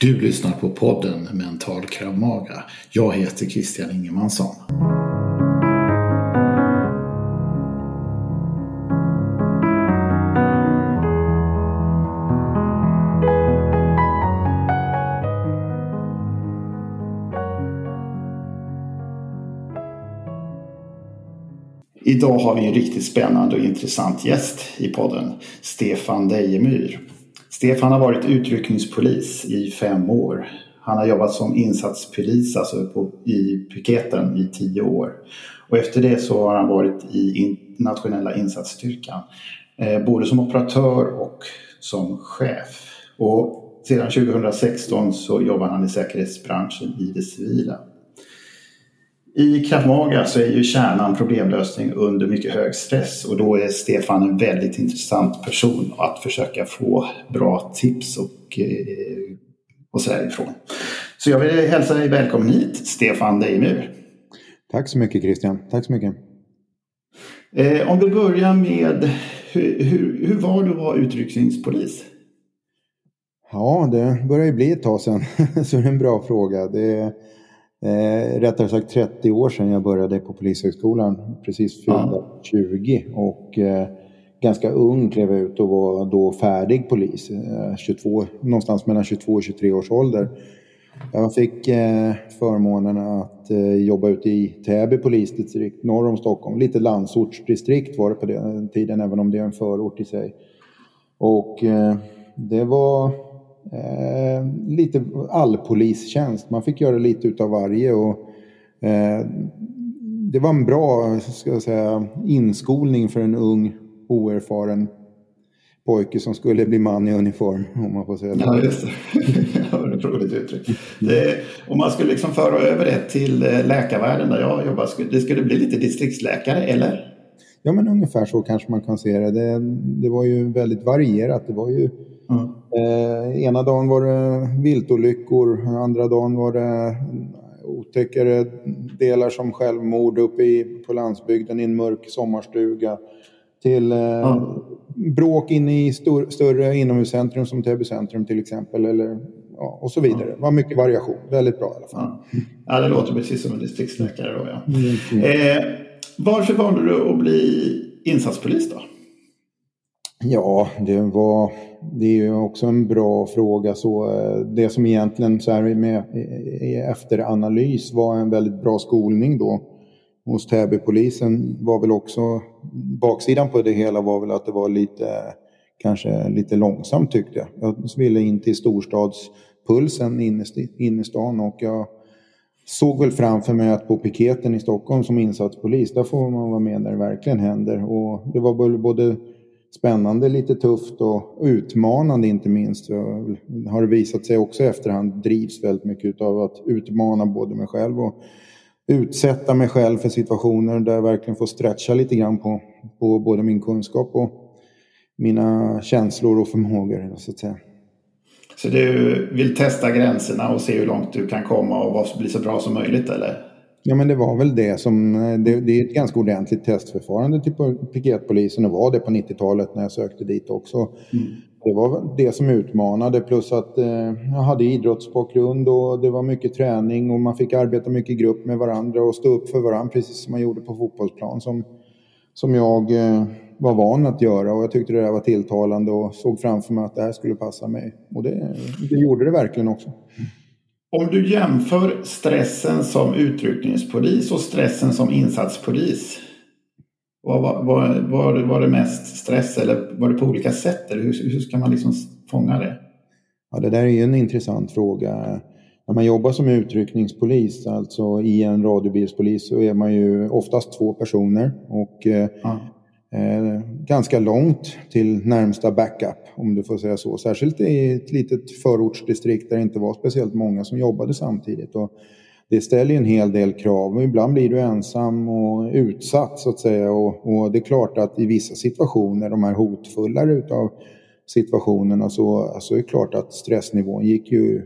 Du lyssnar på podden Mental Kramaga. Jag heter Christian Ingemansson. Idag har vi en riktigt spännande och intressant gäst i podden, Stefan Dejemyr. Stefan har varit utryckningspolis i fem år. Han har jobbat som insatspolis alltså på, i piketen i tio år. Och efter det så har han varit i internationella insatsstyrkan. Eh, både som operatör och som chef. Och sedan 2016 så jobbar han i säkerhetsbranschen i det civila. I Krav så är ju kärnan problemlösning under mycket hög stress och då är Stefan en väldigt intressant person att försöka få bra tips och, eh, och så ifrån. Så jag vill hälsa dig välkommen hit, Stefan Deimur. Tack så mycket Christian, tack så mycket. Eh, om vi börjar med, hur, hur, hur var du att vara utryckningspolis? Ja, det börjar ju bli ett tag sedan, så det är en bra fråga. Det eh, rättare sagt 30 år sedan jag började på Polishögskolan, precis fyllda ja. 20. Och eh, ganska ung klev jag ut och var då färdig polis, eh, 22, någonstans mellan 22 och 23 års ålder. Jag fick eh, förmånen att eh, jobba ute i Täby polisdistrikt norr om Stockholm. Lite landsortsdistrikt var det på den tiden, även om det är en förort i sig. Och eh, det var eh, lite allpolistjänst. Man fick göra lite utav varje. Och, eh, det var en bra ska jag säga, inskolning för en ung oerfaren pojke som skulle bli man i uniform. Om man får säga det. Ja, just det. det är ett roligt uttryck. Det, om man skulle liksom föra över det till eh, läkarvärlden där jag jobbar. Det skulle bli lite distriktsläkare, eller? Ja, men ungefär så kanske man kan se det. Det, det var ju väldigt varierat. Det var ju Mm. Eh, ena dagen var det viltolyckor, andra dagen var det otäckare delar som självmord uppe i, på landsbygden i en mörk sommarstuga. Till eh, mm. bråk inne i stor, större inomhuscentrum som Täby centrum till exempel. Eller, ja, och så vidare. Det var mycket variation. Väldigt bra i alla fall. Ja, ja det låter precis som en distriktsläkare då ja. Mm. Eh, varför valde du att bli insatspolis då? Ja, det var det är ju också en bra fråga. Så eh, det som egentligen så här med eh, eh, efteranalys var en väldigt bra skolning då hos Täbypolisen var väl också baksidan på det hela var väl att det var lite kanske lite långsamt tyckte jag. Jag ville in till storstadspulsen inne i stan och jag såg väl framför mig att på piketen i Stockholm som insatspolis, där får man vara med när det verkligen händer. Och det var både spännande, lite tufft och utmanande inte minst. Har det visat sig också i efterhand drivs väldigt mycket av att utmana både mig själv och utsätta mig själv för situationer där jag verkligen får stretcha lite grann på, på både min kunskap och mina känslor och förmågor. Så att säga. Så du vill testa gränserna och se hur långt du kan komma och bli så bra som möjligt eller? Ja men det var väl det som, det, det är ett ganska ordentligt testförfarande till piketpolisen och var det på 90-talet när jag sökte dit också. Mm. Det var det som utmanade plus att eh, jag hade idrottsbakgrund och det var mycket träning och man fick arbeta mycket i grupp med varandra och stå upp för varandra precis som man gjorde på fotbollsplan som, som jag eh, var van att göra och jag tyckte det där var tilltalande och såg framför mig att det här skulle passa mig. Och det, det gjorde det verkligen också. Om du jämför stressen som utryckningspolis och stressen som insatspolis. Var, var, var, var det mest stress eller var det på olika sätt? Eller hur, hur ska man liksom fånga det? Ja, det där är en intressant fråga. När man jobbar som utryckningspolis, alltså i en radiobilspolis, så är man ju oftast två personer. Och eh, ja. Eh, ganska långt till närmsta backup, om du får säga så. Särskilt i ett litet förortsdistrikt där det inte var speciellt många som jobbade samtidigt. Och det ställer ju en hel del krav och ibland blir du ensam och utsatt så att säga. Och, och det är klart att i vissa situationer, de här hotfullare utav situationerna, så så är det klart att stressnivån gick ju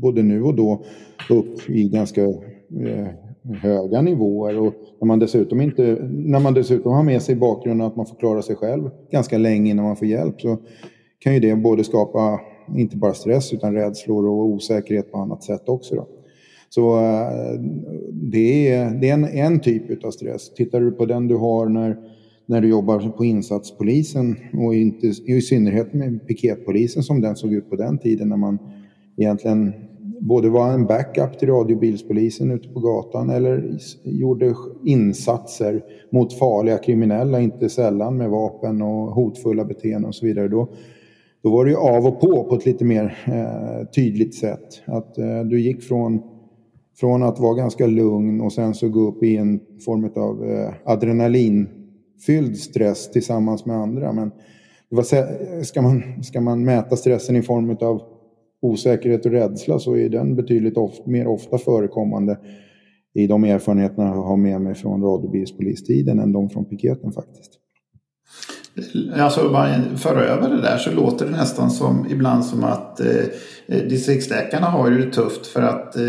både nu och då upp i ganska eh, höga nivåer och när man, dessutom inte, när man dessutom har med sig bakgrunden att man får klara sig själv ganska länge innan man får hjälp så kan ju det både skapa inte bara stress utan rädslor och osäkerhet på annat sätt också. Då. Så eh, det är, det är en, en typ av stress. Tittar du på den du har när, när du jobbar på insatspolisen och inte, i synnerhet med piketpolisen som den såg ut på den tiden när man egentligen både var en backup till radiobilspolisen ute på gatan eller gjorde insatser mot farliga kriminella, inte sällan med vapen och hotfulla beteenden och så vidare. Då, då var det ju av och på på ett lite mer eh, tydligt sätt. Att eh, du gick från, från att vara ganska lugn och sen så gå upp i en form av eh, adrenalinfylld stress tillsammans med andra. Men det var, ska, man, ska man mäta stressen i form av osäkerhet och rädsla så är den betydligt of, mer ofta förekommande i de erfarenheterna jag har med mig från radiobilspolistiden än de från piketen faktiskt. Alltså man för över det där så låter det nästan som ibland som att eh, distriktsläkarna har det tufft för att eh,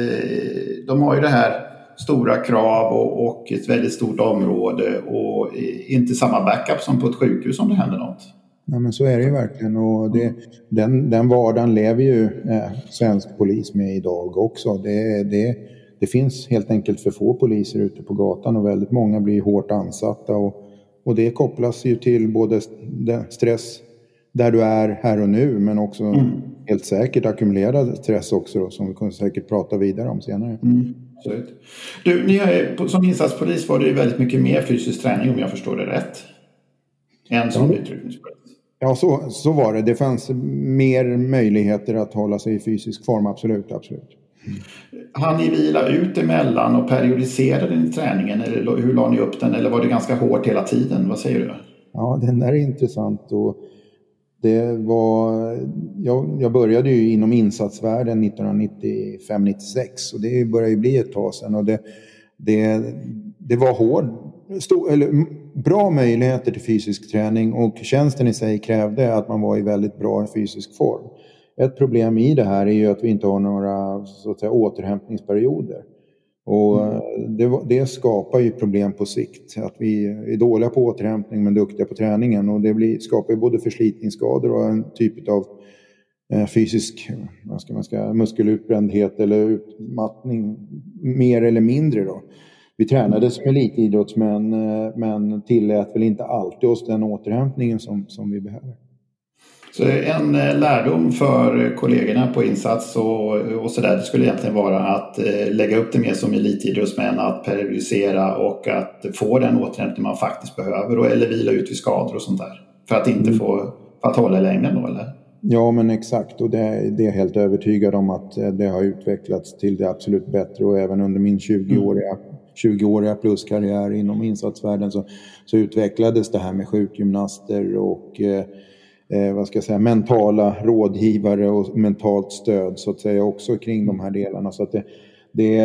de har ju det här stora krav och, och ett väldigt stort område och eh, inte samma backup som på ett sjukhus om det händer något. Ja, men så är det ju verkligen och det, den, den vardagen lever ju eh, svensk polis med idag också. Det, det, det finns helt enkelt för få poliser ute på gatan och väldigt många blir hårt ansatta. Och, och det kopplas ju till både stress där du är här och nu men också mm. helt säkert ackumulerad stress också då, som vi kommer säkert prata vidare om senare. Mm. Du, ni har, som insatspolis var det ju väldigt mycket mer fysisk träning om jag förstår det rätt. Än som ja. utryckningspolis. Ja, så, så var det. Det fanns mer möjligheter att hålla sig i fysisk form, absolut. absolut. Mm. Han ni vila ut emellan och periodiserade ni träningen? Eller hur la ni upp den? Eller var det ganska hårt hela tiden? Vad säger du? Ja, den där är intressant. Och det var, jag, jag började ju inom insatsvärlden 1995-96 och det börjar ju bli ett tag sedan. Och det, det, det var hård stor, eller, bra möjligheter till fysisk träning och tjänsten i sig krävde att man var i väldigt bra fysisk form. Ett problem i det här är ju att vi inte har några så att säga, återhämtningsperioder. Och mm. det, det, skapar ju problem på sikt. Att vi är dåliga på återhämtning men duktiga på träningen. Och det blir, skapar ju både förslitningsskador och en typ av eh, fysisk vad ska man säga, muskelutbrändhet eller utmattning mer eller mindre. Då. Vi tränade som elitidrottsmän eh, men tillät väl inte alltid oss den återhämtningen som, som vi behöver. Så en eh, lärdom för kollegorna på insats och, och så där, det skulle egentligen vara att eh, lägga upp det mer som elitidrottsmän, att periodisera och att få den återhämtning man faktiskt behöver eller vila ut vid skador och sånt där. För att inte mm. få, för att hålla längden då eller? Ja men exakt och det, det är jag helt övertygad om att det har utvecklats till det absolut bättre och även under min 20-åriga mm 20-åriga pluskarriär inom insatsvärlden så, så utvecklades det här med sjukgymnaster och eh, eh, vad ska jag säga, mentala rådgivare och mentalt stöd så att säga också kring de här delarna. Så att det, det,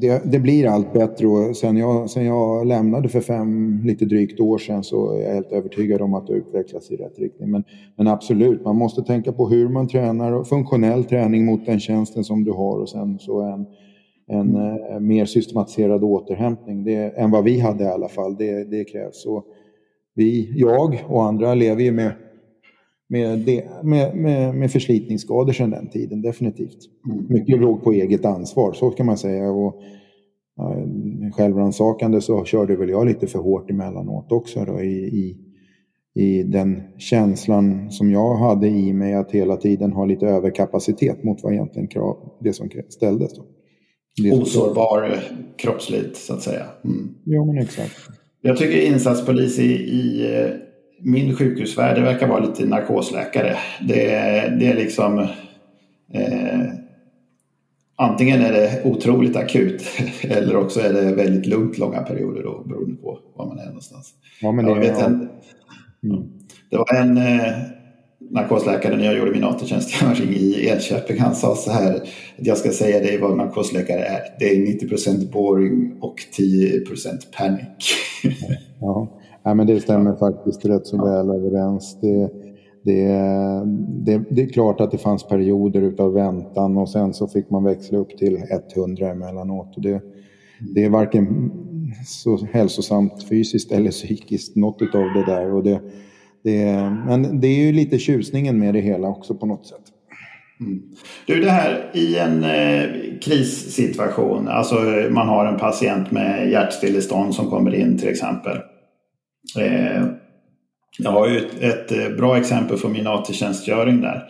det, det, blir allt bättre och sen jag, sen jag lämnade för fem, lite drygt år sedan så är jag helt övertygad om att det utvecklas i rätt riktning. Men, men absolut, man måste tänka på hur man tränar och funktionell träning mot den tjänsten som du har och sen så en en mm. eh, mer systematiserad återhämtning det, än vad vi hade i alla fall. Det, det krävs. Så vi, jag och andra lever ju med, med, det, med, med, med förslitningsskador sedan den tiden, definitivt. Mm. Mycket låg på eget ansvar, så kan man säga. Och, ja, självrannsakande så körde väl jag lite för hårt emellanåt också då, i, i, i den känslan som jag hade i mig att hela tiden ha lite överkapacitet mot vad egentligen krav, det som ställdes. Då osårbar kroppsligt så att säga. Mm. Ja men exakt. Jag tycker insatspolis i, i eh, min sjukhusvärld det verkar vara lite narkosläkare. Det, det är liksom eh, Antingen är det otroligt akut eller också är det väldigt lugnt långa perioder då, beroende på var man är någonstans. Ja, men det, jag vet en, mm. det var en eh, narkosläkare när jag gjorde min AT-tjänstgöring i Enköping. Han sa så här, att jag ska säga dig vad narkosläkare är. Det är 90% boring och 10 panic. ja. ja, men det stämmer faktiskt rätt så väl överens. Det, det, det, det, är klart att det fanns perioder utav väntan och sen så fick man växla upp till 100 emellanåt. Och det, det är varken så hälsosamt fysiskt eller psykiskt, något utav det där. Och det, det, men det är ju lite tjusningen med det hela också på något sätt. Mm. Du, det här i en eh, krissituation, alltså man har en patient med hjärtstillestånd som kommer in till exempel. Eh, jag har ju ett, ett eh, bra exempel från min AT-tjänstgöring där.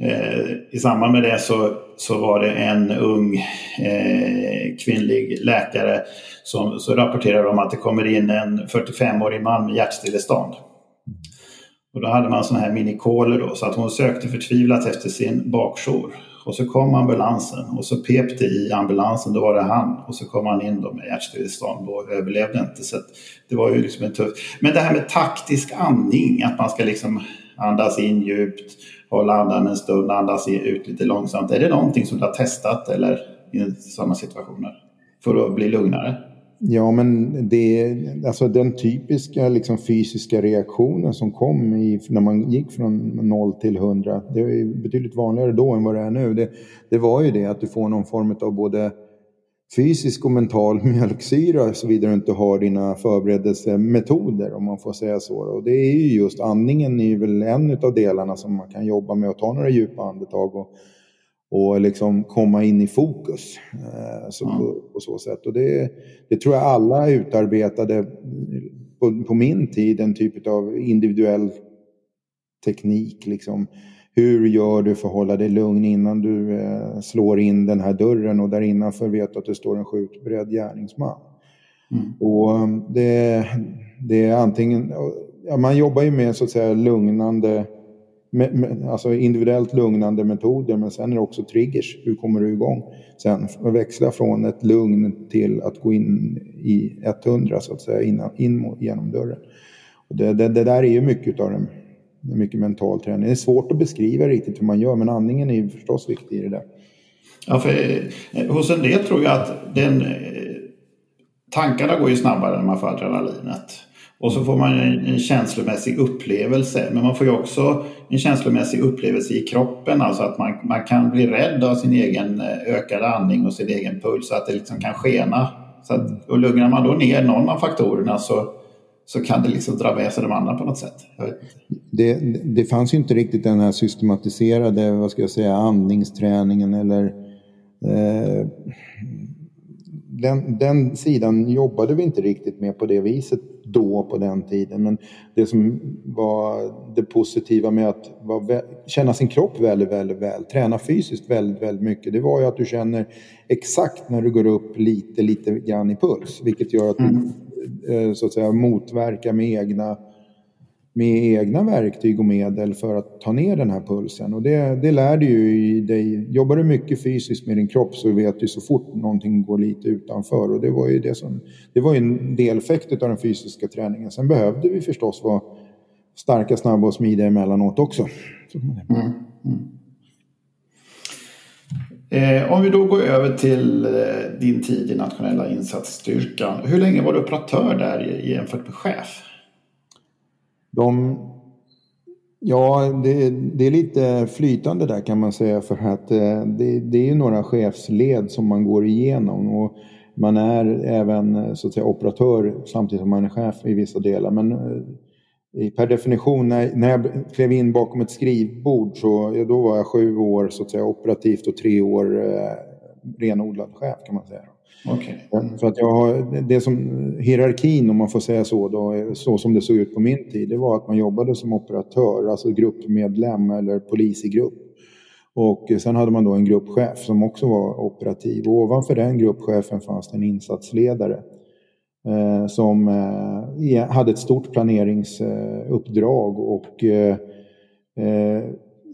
Eh, I samband med det så, så var det en ung eh, kvinnlig läkare som så rapporterade om att det kommer in en 45-årig man med hjärtstillestånd. Och då hade man sådana här minikoler då så att hon sökte förtvivlat efter sin bakjour. Och så kom ambulansen och så pep det i ambulansen, då var det han. Och så kom han in då med hjärtstillestånd och överlevde inte. Så det var ju liksom en tuff... Men det här med taktisk andning, att man ska liksom andas in djupt, hålla andan en stund, andas ut lite långsamt. Är det någonting som du har testat eller i sådana situationer? För att bli lugnare? Ja, men det, alltså den typiska liksom fysiska reaktionen som kom i, när man gick från 0 till 100, det är betydligt vanligare då än vad det är nu. Det, det var ju det att du får någon form av både fysisk och mental mjölksyra såvida du inte har dina förberedelsemetoder om man får säga så. Och det är ju just andningen är ju väl en av delarna som man kan jobba med och ta några djupa andetag och och liksom komma in i fokus eh, så mm. på, på, så sätt. Och det, det, tror jag alla utarbetade på, på, min tid, en typ av individuell teknik. Liksom. Hur gör du för att hålla dig lugn innan du eh, slår in den här dörren och där innanför vet du att det står en skjutberedd gärningsman. Mm. Och um, det, det är antingen, ja, man jobbar ju med så att säga lugnande med, med, alltså individuellt lugnande metoder men sen är det också triggers. Hur kommer du igång? Sen växla från ett lugn till att gå in i 100 så att säga in, in genom dörren. Och det, det, det där är ju mycket av den, mycket mental träning. Det är svårt att beskriva riktigt hur man gör men andningen är ju förstås viktig i det där. Ja, för eh, hos en del tror jag att den, eh, tankarna går ju snabbare när man får adrenalinet. Och så får man en, en känslomässig upplevelse. Men man får ju också en känslomässig upplevelse i kroppen. Alltså att man, man kan bli rädd av sin egen eh, ökade andning och sin egen puls. Så att det liksom kan skena. Så att, och lugnar man då ner någon av faktorerna så, så kan det liksom dra med sig de andra på något sätt. Det, det fanns ju inte riktigt den här systematiserade vad ska jag säga, andningsträningen eller eh, den, den sidan jobbade vi inte riktigt med på det viset då på den tiden. Men det som var det positiva med att vara, känna sin kropp väldigt, väldigt väl, träna fysiskt väldigt, väldigt mycket, det var ju att du känner exakt när du går upp lite, lite grann i puls. Vilket gör att du mm. Eh, så att säga motverkar med egna med egna verktyg och medel för att ta ner den här pulsen. Och det, det lär du ju i dig. Jobbar du mycket fysiskt med din kropp så vet du så fort någonting går lite utanför. Och det var ju, det som, det var ju en deleffekt av den fysiska träningen. Sen behövde vi förstås vara starka, snabba och smidiga emellanåt också. Mm. Mm. Eh, om vi då går över till eh, din tid i nationella insatsstyrkan. Hur länge var du operatör där jämfört med chef? De, ja, det, det, är lite flytande där kan man säga för att eh, det, det är ju några chefsled som man går igenom. Och man är även så att säga, operatör samtidigt som man är chef i vissa delar. Men eh, per definition, när, när jag klev in bakom ett skrivbord så ja, då var jag sju år så att säga, operativt och tre år eh, renodlad chef kan man säga. Okay. För att jag har, det som hierarkin om man får säga så då, så som det såg ut på min tid, det var att man jobbade som operatör, alltså gruppmedlem eller polis i grupp. Och sen hade man då en gruppchef som också var operativ. Och ovanför den gruppchefen fanns det en insatsledare eh, som eh, hade ett stort planeringsuppdrag och eh, eh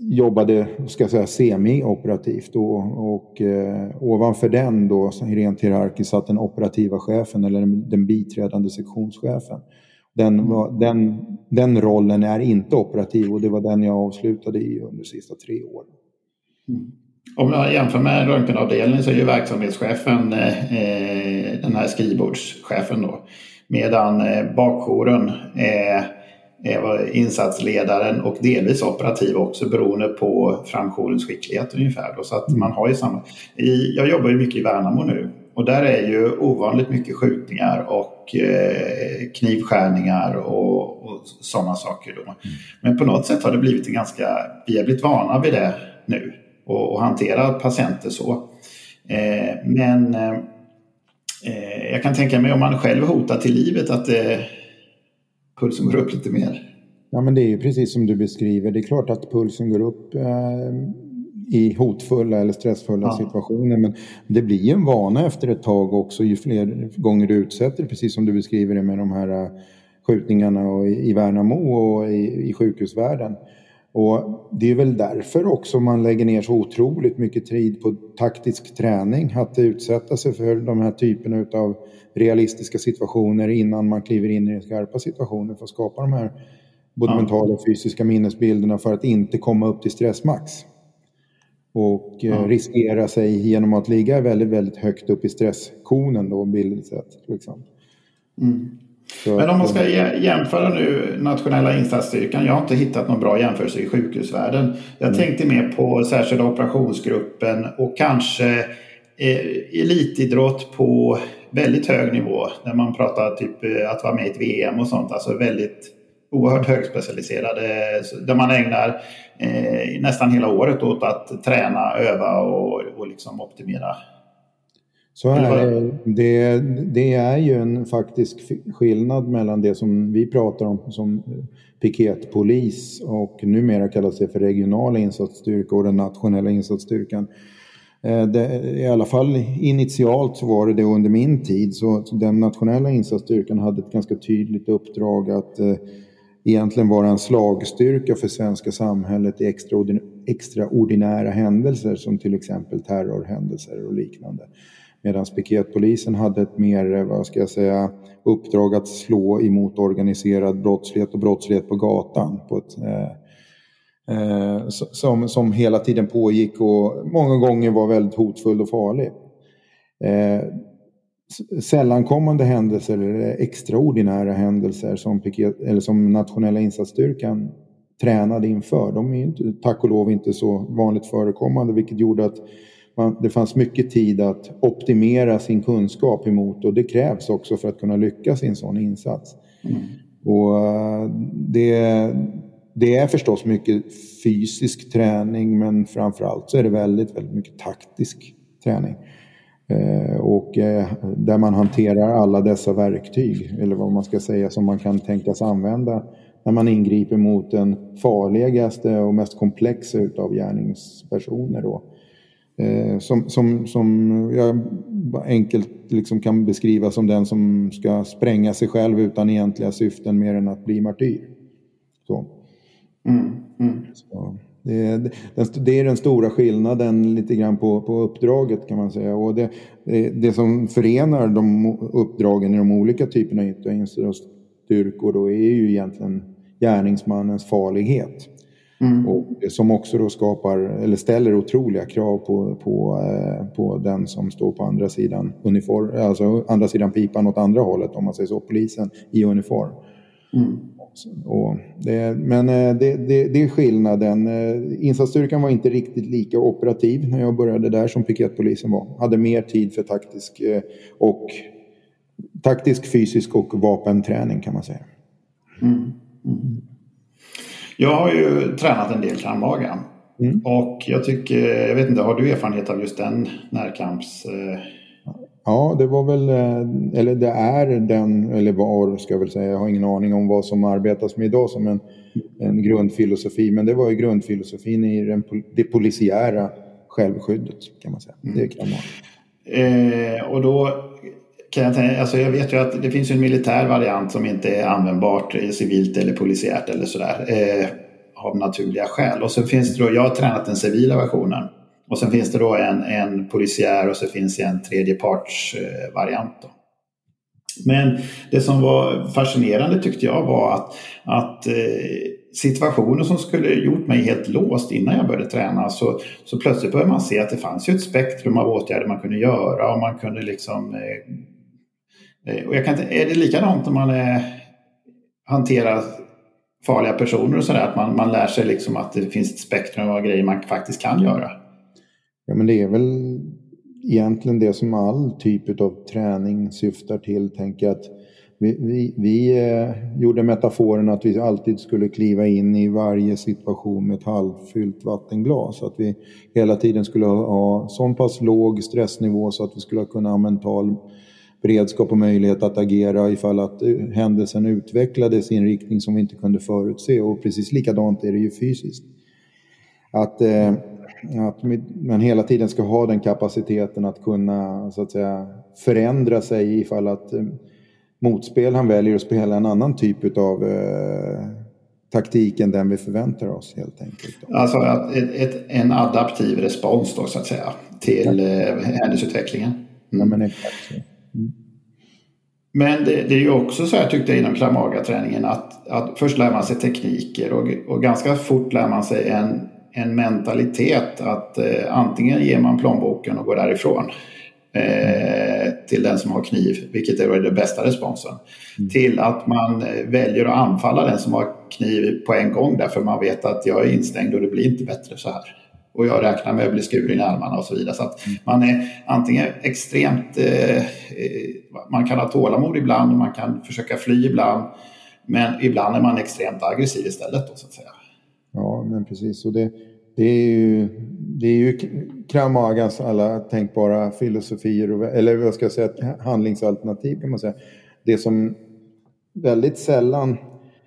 jobbade ska jag säga, semi-operativt. Och, och eh, ovanför den då, rent hierarkiskt, satt den operativa chefen eller den biträdande sektionschefen. Den, mm. var, den, den rollen är inte operativ och det var den jag avslutade i under de sista tre åren. Mm. Om jag jämför med röntgenavdelningen så är ju verksamhetschefen eh, den här skrivbordschefen då. Medan eh, bakjouren är var insatsledaren och delvis operativ också beroende på framjourens skicklighet ungefär. Då. Så att man har ju samma. I, jag jobbar ju mycket i Värnamo nu och där är ju ovanligt mycket skjutningar och eh, knivskärningar och, och sådana saker. Då. Mm. Men på något sätt har det blivit en ganska, vi har blivit vana vid det nu. och, och hantera patienter så. Eh, men eh, jag kan tänka mig om man själv hotar till livet att pulsen går upp lite mer. Ja men det är ju precis som du beskriver. Det är klart att pulsen går upp i hotfulla eller stressfulla ja. situationer. Men det blir ju en vana efter ett tag också ju fler gånger du utsätter precis som du beskriver det med de här skjutningarna och i Värnamo och i, i sjukhusvärlden. Och det är väl därför också man lägger ner så otroligt mycket tid på taktisk träning. Att utsätta sig för de här typerna av realistiska situationer innan man kliver in i den skarpa situationen för att skapa de här både ja. mentala och fysiska minnesbilderna för att inte komma upp till stressmax. Och eh, ja. riskera sig genom att ligga väldigt, väldigt högt upp i stresskonen då bildligt sett. Liksom. Mm. Men om man ska jämföra nu nationella insatsstyrkan. Jag har inte hittat någon bra jämförelse i sjukhusvärlden. Jag mm. tänkte mer på särskilda operationsgruppen och kanske elitidrott på väldigt hög nivå. När man pratar typ eh, att vara med i ett VM och sånt. Alltså väldigt oerhört högspecialiserade. Där man ägnar eh, nästan hela året åt att träna, öva och, och liksom optimera så är det. Det är ju en faktisk skillnad mellan det som vi pratar om som piketpolis och numera kallas det för regionala insatsstyrka och den nationella insatsstyrkan. Eh, det, I alla fall initialt så var det det under min tid. Så den nationella insatsstyrkan hade ett ganska tydligt uppdrag att eh, egentligen vara en slagstyrka för svenska samhället i extraordinära händelser som till exempel terrorhändelser och liknande. Medan piketpolisen hade ett mer, eh, vad ska jag säga, uppdrag att slå emot organiserad brottslighet och brottslighet på gatan. På ett, eh, eh, som, som hela tiden pågick och många gånger var väldigt hotfull och farlig. Eh, sällankommande händelser eller extraordinära händelser som, piket, eller som nationella insatsstyrkan tränade inför. De är inte, tack och lov inte så vanligt förekommande vilket gjorde att man, det fanns mycket tid att optimera sin kunskap emot och det krävs också för att kunna lyckas i en sån insats. Mm. Och eh, det, det är förstås mycket fysisk träning men framförallt så är det väldigt, väldigt mycket taktisk träning. Eh, och eh, där man hanterar alla dessa verktyg, eller vad man ska säga, som man kan tänkas använda när man ingriper mot den farligaste och mest komplexa utav gärningspersoner. Då. Eh, som, som, som jag enkelt liksom kan beskriva som den som ska spränga sig själv utan egentliga syften mer än att bli martyr. Så. Mm, mm. Det, är, det är den stora skillnaden lite grann på, på uppdraget kan man säga. Och det, det som förenar de uppdragen i de olika typerna av styrkor då är ju egentligen gärningsmannens farlighet. Mm. Och som också då skapar, eller ställer otroliga krav på, på, eh, på den som står på andra sidan uniform, alltså andra sidan pipan åt andra hållet om man säger så, polisen i uniform. Mm. Och det, men eh, det, det, det, är skillnaden. Eh, insatsstyrkan var inte riktigt lika operativ när jag började där som piketpolisen var. Hade mer tid för taktisk och taktisk, fysisk och vapenträning kan man säga. Mm. Mm. Jag har ju tränat en del kampmaga. Mm. Och jag tycker, jag vet inte, har du erfarenhet av just den närkamps... Ja, det var väl, eh, eller det är den, eller var ska jag väl säga, jag har ingen aning om vad som arbetas med idag som en, en grundfilosofi. Men det var ju grundfilosofin i den, det polisiära självskyddet kan man säga. Mm. Det kan man. Eh, och då kan jag, tänka, alltså jag vet ju att det finns en militär variant som inte är användbart civilt eller polisiärt eller sådär. Eh, av naturliga skäl. Och så finns det då, jag har tränat den civila versionen. Och sen finns det då en, en polisiär och så finns det en tredjepartsvariant. Eh, Men det som var fascinerande tyckte jag var att, att eh, situationer som skulle gjort mig helt låst innan jag började träna så, så plötsligt började man se att det fanns ju ett spektrum av åtgärder man kunde göra och man kunde liksom eh, eh och jag kan, är det likadant om man eh, hanterar farliga personer och sådär? Att man, man lär sig liksom att det finns ett spektrum av grejer man faktiskt kan göra? Ja, men det är väl egentligen det som all typ av träning syftar till. Tänker att vi, vi, vi eh, gjorde metaforen att vi alltid skulle kliva in i varje situation med ett halvfyllt vattenglas. Att vi hela tiden skulle ha så pass låg stressnivå så att vi skulle kunna ha mental beredskap och möjlighet att agera ifall att eh, händelsen utvecklades i en riktning som vi inte kunde förutse. Och precis likadant är det ju fysiskt. Att, eh, att man hela tiden ska ha den kapaciteten att kunna så att säga, förändra sig ifall att eh, motspelaren väljer att spela en annan typ av eh, taktik än den vi förväntar oss helt enkelt. Alltså ett, ett, en adaptiv respons då så att säga till eh, händelseutvecklingen. Mm. Ja, men exakt så. Mm. Men det, det, är ju också så jag tyckte inom Kramaga-träningen att, att först lär man sig tekniker och, och ganska fort lär man sig en, en mentalitet att eh, antingen ger man plånboken och går därifrån eh, till den som har kniv, vilket är den bästa responsen. Mm. Till att man eh, väljer att anfalla den som har kniv på en gång därför man vet att jag är instängd och det blir inte bättre så här. Och jag räknar med att bli skuren i armarna och så vidare. Så att mm. man är antingen extremt... Eh, eh, man kan ha tålamod ibland och man kan försöka fly ibland. Men ibland är man extremt aggressiv istället då så att säga. Ja, men precis. Och det, det är ju, det är ju Kramagas alla tänkbara filosofier, eller vad ska jag säga, handlingsalternativ kan man säga. Det som väldigt sällan,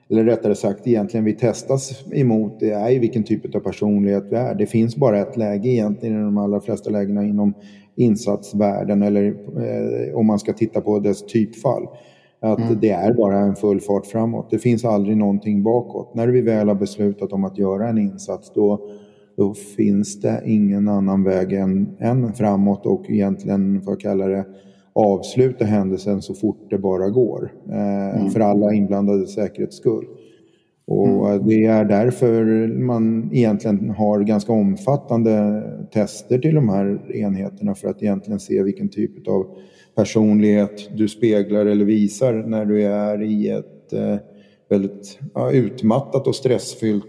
eller rättare sagt egentligen vi testas emot, det är ju vilken typ av personlighet vi är. Det finns bara ett läge egentligen i de allra flesta lägena inom insatsvärlden eller eh, om man ska titta på dess typfall. Att mm. det är bara en full fart framåt. Det finns aldrig någonting bakåt. När vi väl har beslutat om att göra en insats då då finns det ingen annan väg än, än framåt och egentligen, får jag kalla det, avsluta händelsen så fort det bara går. Eh, mm. För alla inblandade säkerhets skull. Och mm. det är därför man egentligen har ganska omfattande tester till de här enheterna för att egentligen se vilken typ av personlighet du speglar eller visar när du är i ett eh, väldigt ja, utmattat och stressfyllt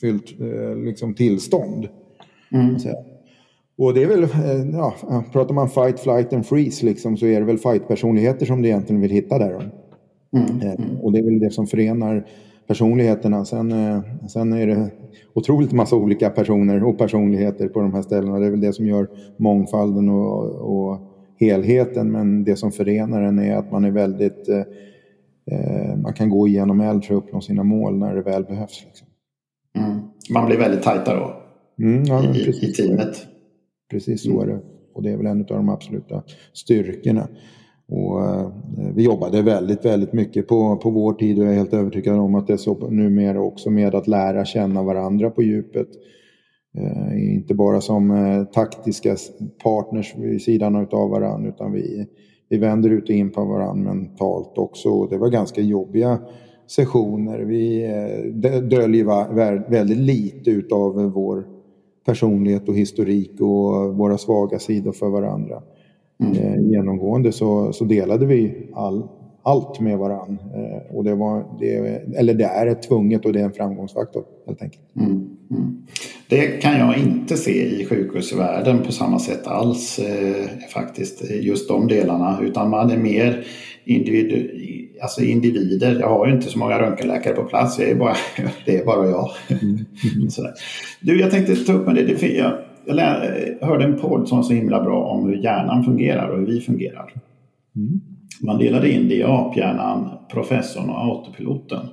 fyllt eh, liksom, tillstånd. Mm. Och det är väl, eh, ja, pratar man fight, flight and freeze liksom, så är det väl fight-personligheter som du egentligen vill hitta där. Mm. Mm. Och det är väl det som förenar personligheterna. Sen, sen är det otroligt massa olika personer och personligheter på de här ställena. Det är väl det som gör mångfalden och, och helheten. Men det som förenar den är att man är väldigt... Eh, man kan gå igenom eld för att uppnå sina mål när det väl behövs. Liksom. Mm. Man blir väldigt tajta då mm, ja, i, i teamet. Precis så är det. Och det är väl en av de absoluta styrkorna. Och, eh, vi jobbade väldigt, väldigt mycket på, på vår tid och jag är helt övertygad om att det är så numera också med att lära känna varandra på djupet. Eh, inte bara som eh, taktiska partners vid sidan av varandra utan vi, vi vänder ut och in på varandra mentalt också. Och det var ganska jobbiga sessioner. Vi eh, döljer väldigt lite utav vår personlighet och historik och våra svaga sidor för varandra. Mm. Genomgående så, så delade vi all, allt med varandra. Och det, var, det, eller det är ett tvunget och det är en framgångsfaktor helt enkelt. Mm. Mm. Det kan jag inte se i sjukhusvärlden på samma sätt alls eh, faktiskt. Just de delarna. Utan man är mer individ, alltså individer. Jag har ju inte så många röntgenläkare på plats. Jag är bara, det är bara jag. Mm. Du, jag tänkte ta upp med det. Jag, jag hörde en podd som var så himla bra om hur hjärnan fungerar och hur vi fungerar. Mm. Man delade in det i aphjärnan, professorn och autopiloten.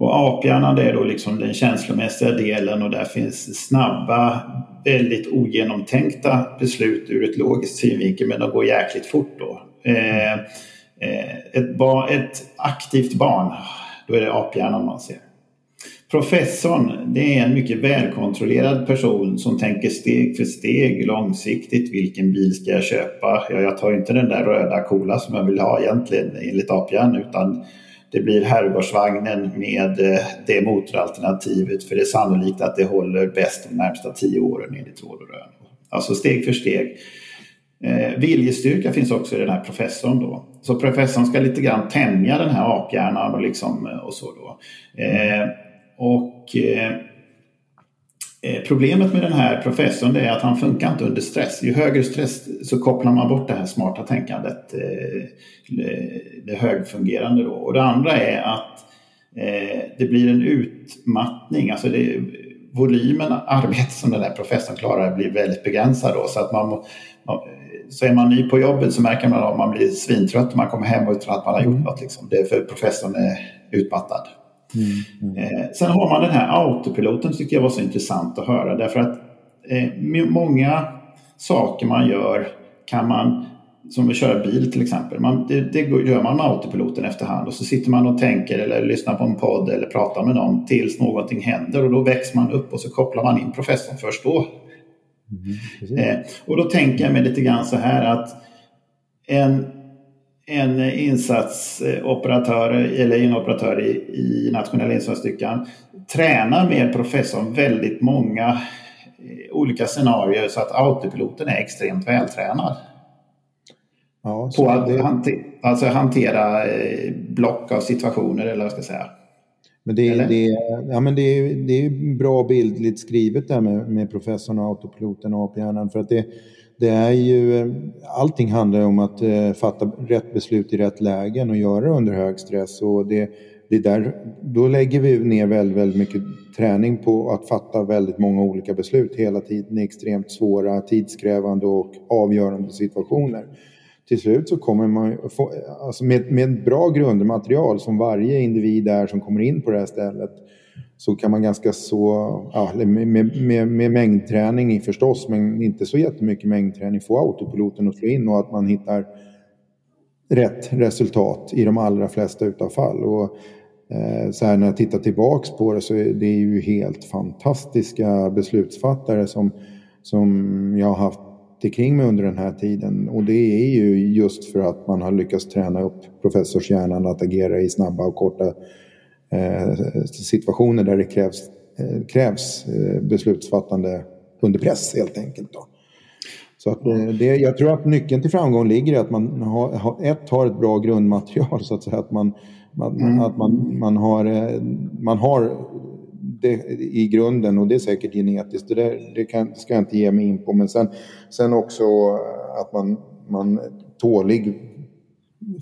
Och aphjärnan det är då liksom den känslomässiga delen och där finns snabba, väldigt ogenomtänkta beslut ur ett logiskt synvinkel men de går jäkligt fort då. Eh, Eh, ett, barn, ett aktivt barn, då är det aphjärnan man ser. Professorn, det är en mycket välkontrollerad person som tänker steg för steg långsiktigt. Vilken bil ska jag köpa? Ja, jag tar inte den där röda coola som jag vill ha egentligen enligt aphjärnan utan det blir herrgårdsvagnen med eh, det motoralternativet för det är sannolikt att det håller bäst de närmsta tio åren enligt råd och rön. Alltså steg för steg. Eh, viljestyrka finns också i den här professorn då. Så professorn ska lite grann tämja den här aphjärnan och, liksom, eh, och så då. Eh, och Eh, problemet med den här professorn är att han funkar inte under stress. Ju högre stress så kopplar man bort det här smarta tänkandet, eh, det högfungerande då. Och det andra är att eh, det blir en utmattning, alltså det, volymen arbete som den här professorn klarar blir väldigt begränsad då. Så att man, så är man ny på jobbet så märker man att man blir svintrött och man kommer hem utan att man har gjort mm. något. Liksom. Det är för professorn är utmattad. Mm, mm. Eh, sen har man den här autopiloten tycker jag var så intressant att höra därför att eh, många saker man gör kan man, som att köra bil till exempel, man, det, det, gör man med autopiloten efterhand och så sitter man och tänker eller lyssnar på en podd eller pratar med någon tills någonting händer och då växer man upp och så kopplar man in professorn först då. Mm, eh, och då tänker jag mig lite grann så här att en en insatsoperatör eller en operatör i, i nationella insatsstyrkan tränar med professorn väldigt många eh, olika scenarier så att autopiloten är extremt vältränad. Ja, på att det... hantera, alltså hantera eh, block av situationer eller vad ska jag säga. Men det, är, det, ja, men det, är, det är bra bildligt skrivet där med, med professorn och autopiloten och aphjärnan för att det det är ju, allting handlar om att eh, fatta rätt beslut i rätt lägen och göra det under hög stress. Och det, det där, då lägger vi ner väldigt, väldigt mycket träning på att fatta väldigt många olika beslut hela tiden i extremt svåra, tidskrävande och avgörande situationer. Till slut så kommer man få, alltså med, med bra grundmaterial som varje individ är som kommer in på det här stället så kan man ganska så, ja, med, med, med mängdträning förstås, men inte så jättemycket mängdträning, få autopiloten att slå in och att man hittar rätt resultat i de allra flesta utav fall. Och, eh, så här när jag tittar tillbaks på det så är det ju helt fantastiska beslutsfattare som, som jag har haft kring mig under den här tiden. Och det är ju just för att man har lyckats träna upp professorshjärnan att agera i snabba och korta situationer där det krävs, eh, krävs eh, beslutsfattande under press helt enkelt. Då. Så att det, jag tror att nyckeln till framgång ligger i att man har, ett, har ett bra grundmaterial så att säga. Att man, man mm. att man, man, har, man har det i grunden och det är säkert genetiskt. Det, där, det kan, ska jag inte ge mig in på. Men sen, sen också att man, man tålig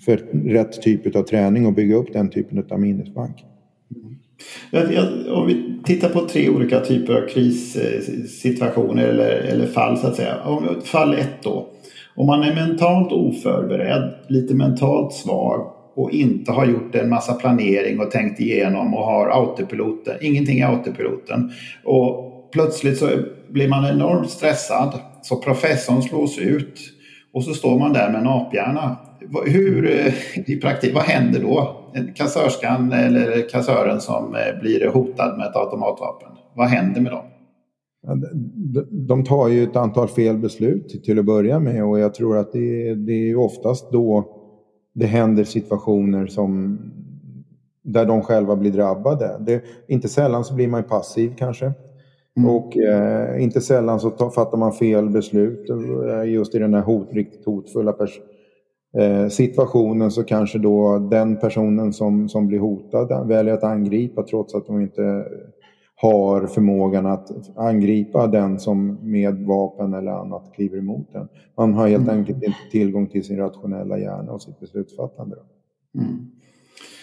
för rätt typ av träning och bygga upp den typen av minnesbank. Om vi tittar på tre olika typer av krissituationer eller, eller fall så att säga. Fall ett då. Om man är mentalt oförberedd, lite mentalt svag och inte har gjort en massa planering och tänkt igenom och har autopiloten, ingenting i autopiloten. Och plötsligt så blir man enormt stressad så professorn slås ut och så står man där med en aphjärna. Hur, eh, i praktik, vad händer då? kassörskan eller kassören som eh, blir hotad med ett automatvapen. Vad händer med dem? De tar ju ett antal fel beslut till att börja med och jag tror att det är, det är oftast då det händer situationer som där de själva blir drabbade. Det, inte sällan så blir man passiv kanske. Mm. Och eh, inte sällan så tar, fattar man fel beslut eh, just i den här hot, riktigt hotfulla Eh, situationen så kanske då den personen som, som blir hotad väljer att angripa trots att de inte har förmågan att angripa den som med vapen eller annat kliver emot den. Man har helt mm. enkelt inte tillgång till sin rationella hjärna och sitt beslutsfattande. Mm.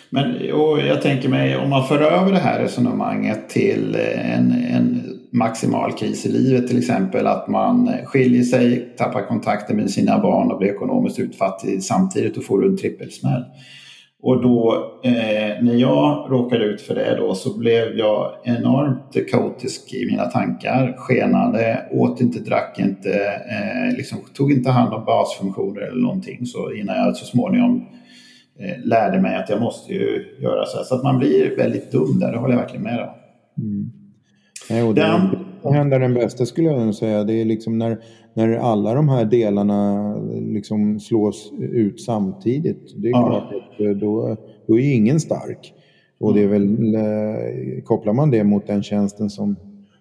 Men och jag tänker mig om man för över det här resonemanget till eh, en, en maximal kris i livet till exempel. Att man skiljer sig, tappar kontakten med sina barn och blir ekonomiskt utfattig samtidigt och får en trippelsmäll. Och då eh, när jag råkade ut för det då så blev jag enormt kaotisk i mina tankar. Skenade, åt inte, drack inte, eh, liksom, tog inte hand om basfunktioner eller någonting. Så innan jag så småningom lärde mig att jag måste ju göra så här. Så att man blir väldigt dum där, det håller jag verkligen med om. Mm. Och det den... händer den bästa skulle jag nog säga. Det är liksom när, när alla de här delarna liksom slås ut samtidigt. Det är ja. klart att eh, då, då är ingen stark. Och det är väl, eh, kopplar man det mot den tjänsten som,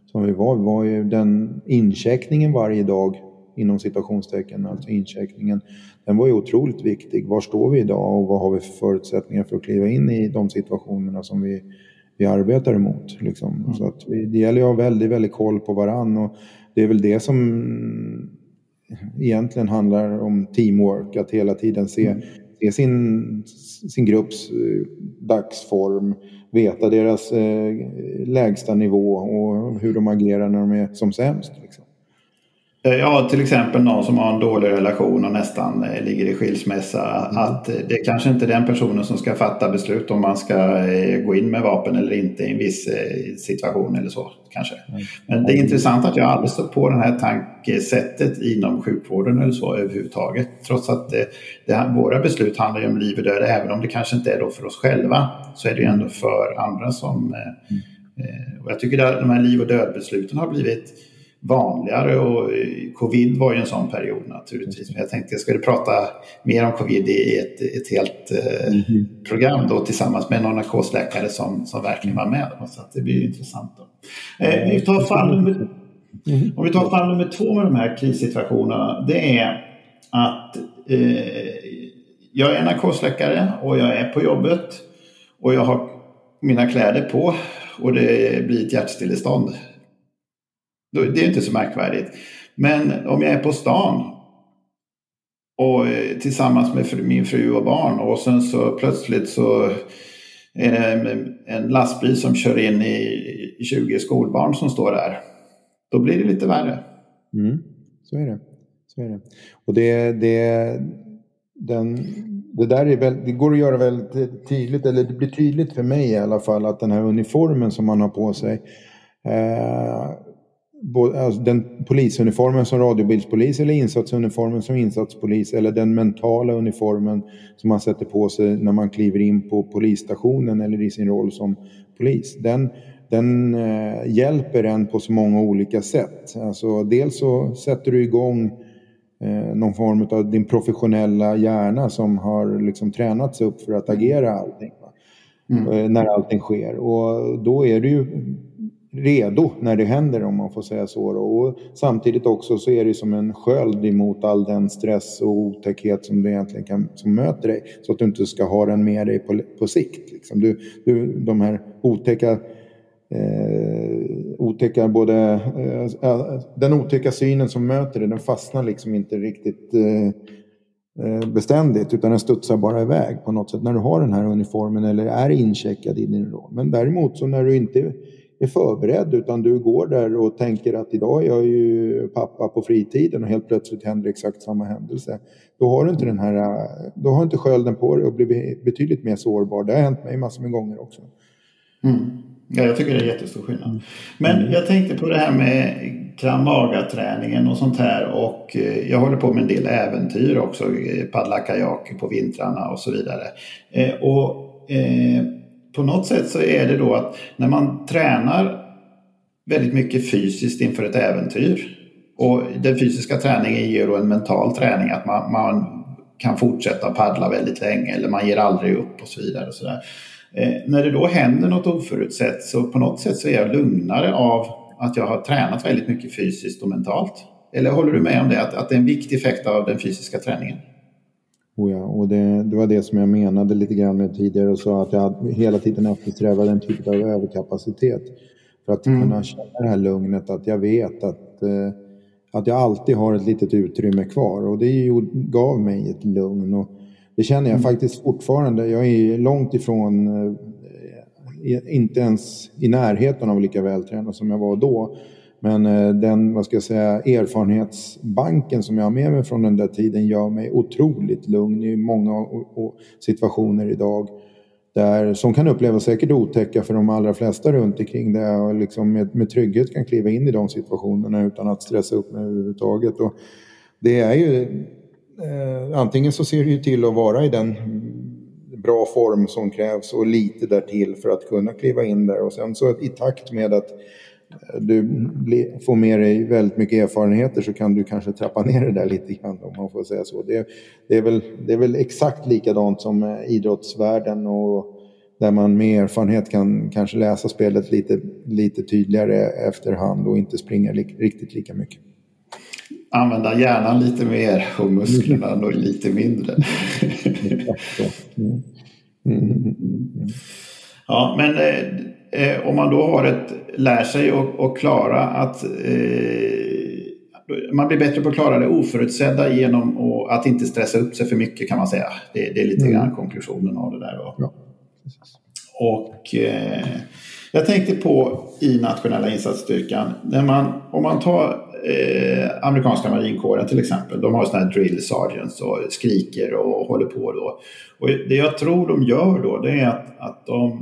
som vi var, var ju den incheckningen varje dag inom citationstecken, alltså incheckningen, den var ju otroligt viktig. Var står vi idag och vad har vi för förutsättningar för att kliva in i de situationerna som vi vi arbetar emot. Liksom. Mm. Så att vi, det gäller att ha väldigt, väldigt koll på varann och det är väl det som egentligen handlar om teamwork, att hela tiden se, mm. se sin, sin grupps eh, dagsform, veta deras eh, lägsta nivå och hur de agerar när de är som sämst. Liksom. Eh, ja, till exempel någon som har en dålig relation och nästan eh, ligger i skilsmässa. Mm. Att det är kanske inte är den personen som ska fatta beslut om man ska eh, gå in med vapen eller inte i en viss situation eller så. kanske. Mm. Men det är intressant att jag aldrig stött på det här tankesättet inom sjukvården eller så överhuvudtaget. Trots att det, det, våra beslut handlar ju om liv och död, även om det kanske inte är då för oss själva, så är det ju ändå för andra som... Mm. Och jag tycker att de här liv och dödbesluten har blivit vanligare och covid var ju en sån period naturligtvis. Men jag tänkte jag skulle prata mer om covid i ett, ett helt mm. program då tillsammans med någon narkosläkare som, som verkligen var med. Så det blir intressant. Då. Eh, vi tar fall nummer, mm. Om vi tar fall nummer två med de här krissituationerna. Det är att eh, jag är narkosläkare och jag är på jobbet och jag har mina kläder på och det blir ett hjärtstillestånd det är inte så märkvärdigt. Men om jag är på stan och eh, tillsammans med min fru och barn och sen så plötsligt så är det en lastbil som kör in i 20 skolbarn som står där. Då blir det lite värre. Mm, så är det. Så är det. Och det, det, den, det där är väl, det går att göra väldigt tydligt, eller det blir tydligt för mig i alla fall, att den här uniformen som man har på sig eh, alltså den polisuniformen som radiobildspolis eller insatsuniformen som insatspolis eller den mentala uniformen som man sätter på sig när man kliver in på polisstationen eller i sin roll som polis. Den, den eh, hjälper en på så många olika sätt. Alltså, dels så sätter du igång eh, någon form av din professionella hjärna som har liksom tränats upp för att agera allting. Mm. Eh, när allting sker. Och då är du ju redo när det händer om man får säga så. Och samtidigt också så är det som en sköld emot all den stress och otäckhet som du egentligen kan, som möter dig. Så att du inte ska ha den med dig på, på sikt. Liksom. Du, du, de här otäcka eh, otäcka både, eh, eh den otäcka synen som möter dig den fastnar liksom inte riktigt eh, eh, beständigt utan den studsar bara iväg på något sätt när du har den här uniformen eller är incheckad i din roll. Men däremot så när du inte är förberedd utan du går där och tänker att idag är jag ju pappa på fritiden och helt plötsligt händer exakt samma händelse. Då har du inte den här, då har inte skölden på dig och blir betydligt mer sårbar. Det har hänt mig massor med gånger också. Mm. Ja, jag tycker det är jättestor skillnad. Mm. Men jag tänkte på det här med kramaga-träningen och sånt här och eh, jag håller på med en del äventyr också, paddla kajak på vintrarna och så vidare. Eh, och eh, på något sätt så är det då att när man tränar väldigt mycket fysiskt inför ett äventyr och den fysiska träningen ger då en mental träning att man, man kan fortsätta paddla väldigt länge eller man ger aldrig upp och så vidare. Och så eh, när det då händer något oförutsett så på något sätt så är jag lugnare av att jag har tränat väldigt mycket fysiskt och mentalt. Eller håller du med om det, att, att det är en viktig effekt av den fysiska träningen? Oh ja, och det, det, var det som jag menade lite grann med tidigare och sa att jag hela tiden eftersträvar en typ av överkapacitet. För att mm. kunna känna det här lugnet att jag vet att, eh, att jag alltid har ett litet utrymme kvar och det gav mig ett lugn. Och det känner jag mm. faktiskt fortfarande. Jag är långt ifrån, eh, inte ens i närheten av lika vältränad som jag var då. Men eh, den, vad ska jag säga, erfarenhetsbanken som jag har med mig från den där tiden gör mig otroligt lugn i många situationer idag. Där, som kan upplevas säkert otäcka för de allra flesta runt omkring där jag liksom med, med trygghet kan kliva in i de situationerna utan att stressa upp mig överhuvudtaget. Och det är ju, eh, antingen så ser det ju till att vara i den bra form som krävs och lite därtill för att kunna kliva in där och sen så i takt med att du får med dig väldigt mycket erfarenheter så kan du kanske trappa ner det där lite grann om man får säga så. Det, det, är, väl, det är väl exakt likadant som idrottsvärlden och där man med erfarenhet kan kanske läsa spelet lite, lite tydligare efterhand och inte springa li, riktigt lika mycket. Använda hjärnan lite mer och musklerna då lite mindre. Mm. Mm. Mm. Ja, men eh, om man då har ett lär sig och, och klara att eh, man blir bättre på att klara det oförutsedda genom att inte stressa upp sig för mycket kan man säga. Det, det är lite mm. grann konklusionen av det där. Då. Ja, och eh, jag tänkte på i nationella insatsstyrkan, när man, om man tar eh, amerikanska marinkåren till exempel. De har sådana här drill sergeants och skriker och håller på då. Och det jag tror de gör då det är att, att de eh,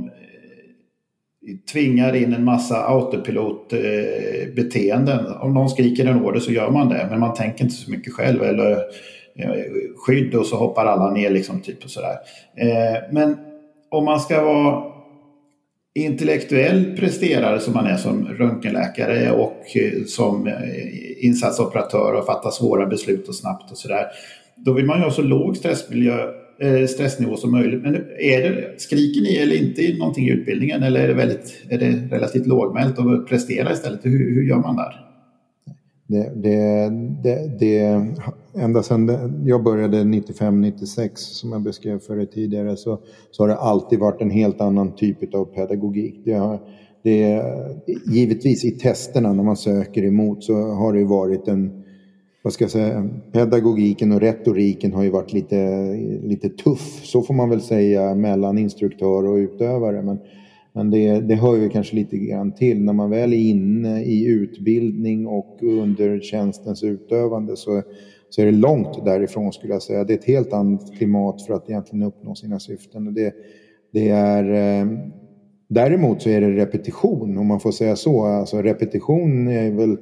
tvingar in en massa autopilotbeteenden. Eh, om någon skriker en order så gör man det, men man tänker inte så mycket själv. Eller eh, skydd och så hoppar alla ner liksom typ och sådär. Men om man ska vara intellektuell presterare som man är som röntgenläkare och eh, som eh, insatsoperatör och fatta svåra beslut och snabbt och sådär. Då vill man ju ha så låg stressmiljö eh, stressnivå som möjligt. Men är det, skriker ni eller inte i någonting i utbildningen eller är det, väldigt, är det relativt lågmält och prestera istället? Hur, hur gör man där? Det, det, det, det, ända sedan jag började 95-96 som jag beskrev för er tidigare så, så har det alltid varit en helt annan typ av pedagogik. Det har, det, givetvis i testerna när man söker emot så har det varit en vad ska jag säga, pedagogiken och retoriken har ju varit lite, lite tuff, så får man väl säga, mellan instruktör och utövare. Men, men det, det hör ju kanske lite grann till. När man väl är inne i utbildning och under tjänstens utövande så, så är det långt därifrån skulle jag säga. Det är ett helt annat klimat för att egentligen uppnå sina syften. Det, det är, eh, däremot så är det repetition, om man får säga så. Alltså repetition är väl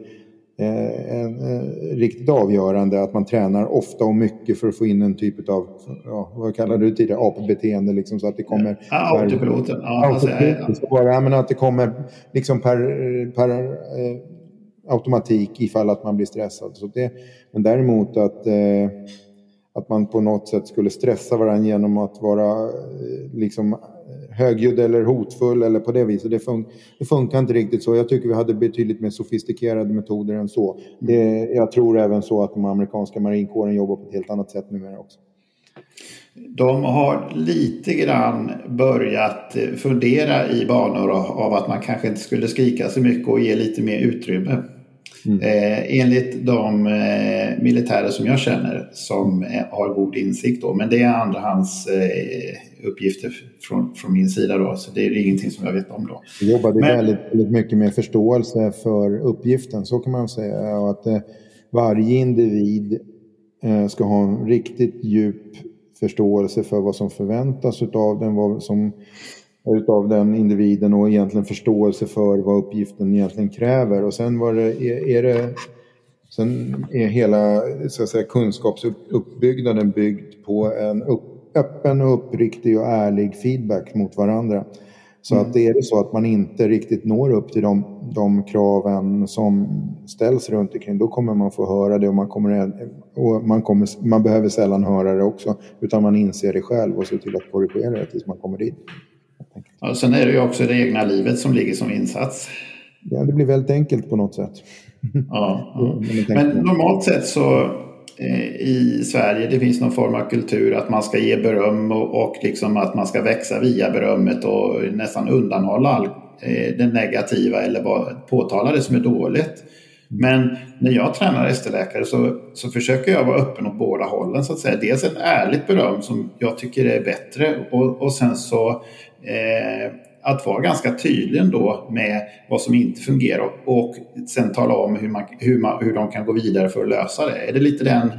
riktigt avgörande att man tränar ofta och mycket för att få in en typ av, ja, vad kallade du tidigare, apbeteende liksom så att det kommer... Ja, autopiloten. Ja, autopiloten. Ja, ja. Men att det kommer liksom per, per eh, automatik ifall att man blir stressad. Så det, men däremot att, eh, att man på något sätt skulle stressa varandra genom att vara eh, liksom högljudd eller hotfull eller på det viset. Det, fun det, funkar inte riktigt så. Jag tycker vi hade betydligt mer sofistikerade metoder än så. Det, jag tror även så att de amerikanska marinkåren jobbar på ett helt annat sätt numera också. De har lite grann börjat fundera i banor av att man kanske inte skulle skrika så mycket och ge lite mer utrymme. Mm. Eh, enligt de eh, militärer som jag känner som eh, har god insikt då, men det är andrahands eh, uppgifter från, från min sida då, så det är ingenting som jag vet om då. Vi jobbade men, väldigt, väldigt mycket med förståelse för uppgiften, så kan man säga, att eh, varje individ eh, ska ha en riktigt djup förståelse för vad som förväntas av den, vad som utav den individen och egentligen förståelse för vad uppgiften egentligen kräver. Och sen var det, är det sen är hela så att säga, kunskapsuppbyggnaden byggd på en upp, öppen och uppriktig och ärlig feedback mot varandra. Så mm. att det är det så att man inte riktigt når upp till de, de kraven som ställs runt omkring, då kommer man få höra det och man, kommer, och man, kommer, man behöver sällan höra det också, utan man inser det själv och ser till att korrigera det tills man kommer dit. Ja, sen är det ju också det egna livet som ligger som insats. Ja, det blir väldigt enkelt på något sätt. Ja, ja. Men normalt sett så eh, i Sverige det finns någon form av kultur att man ska ge beröm och, och liksom att man ska växa via berömmet och nästan undanhålla all, eh, det negativa eller bara påtala det som är dåligt. Men när jag tränar ST-läkare så, så försöker jag vara öppen åt båda hållen så att säga. Dels ett ärligt beröm som jag tycker är bättre och, och sen så eh, att vara ganska tydlig ändå med vad som inte fungerar och sen tala om hur, man, hur, man, hur de kan gå vidare för att lösa det. Är det lite den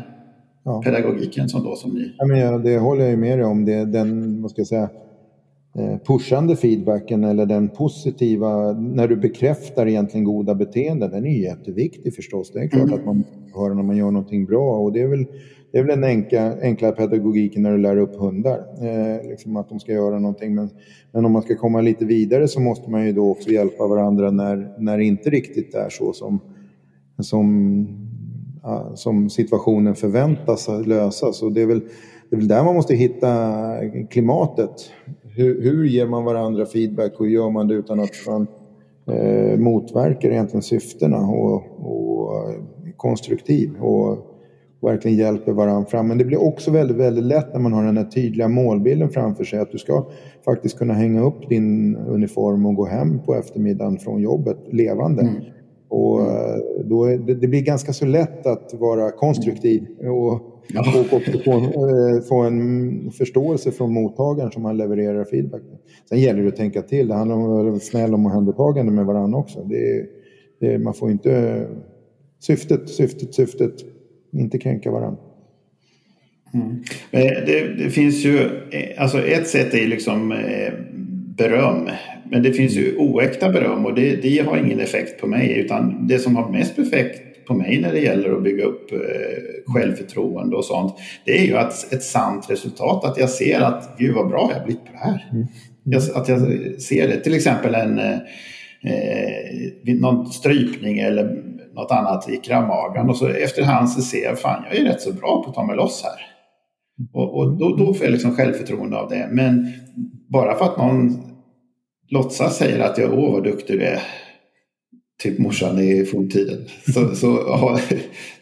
ja. pedagogiken som, då, som ni... Ja, men ja, det håller jag med dig om. Det, den, vad ska jag säga, pushande feedbacken eller den positiva, när du bekräftar egentligen goda beteenden, den är jätteviktig förstås. Det är klart mm. att man hör när man gör någonting bra och det är väl det är väl den enkla, enkla pedagogiken när du lär upp hundar, eh, liksom att de ska göra någonting. Men, men om man ska komma lite vidare så måste man ju då också hjälpa varandra när, när det inte riktigt är så som, som, som situationen förväntas lösas. Och det är, väl, det är väl där man måste hitta klimatet. Hur, hur ger man varandra feedback och hur gör man det utan att man eh, motverkar egentligen syftena och, och konstruktiv. Och, verkligen hjälper varandra fram. Men det blir också väldigt, väldigt lätt när man har den här tydliga målbilden framför sig att du ska faktiskt kunna hänga upp din uniform och gå hem på eftermiddagen från jobbet levande. Mm. Och eh, då är det, det, blir ganska så lätt att vara konstruktiv och, ja. och, och få, eh, få, en förståelse från mottagaren som man levererar feedback Sen gäller det att tänka till. Det handlar om att vara snäll och omhändertagande med varandra också. Det, det, man får inte... Syftet, syftet, syftet. Inte kränka varandra. Mm. Det, det, finns ju, alltså ett sätt är liksom beröm. Men det finns ju oäkta beröm och det, det har ingen effekt på mig. Utan det som har mest effekt på mig när det gäller att bygga upp eh, självförtroende och sånt. Det är ju att ett sant resultat. Att jag ser att gud vad bra jag blivit på det här. Mm. Jag, att jag ser det. Till exempel en eh, eh någon strypning eller något annat i kramagan. Och så efterhand så ser jag fan jag är rätt så bra på att ta mig loss här. Och, och då, då får jag liksom självförtroende av det. Men bara för att någon låtsas säger att jag åh vad duktig du är. Typ morsan i forntiden. Så, så,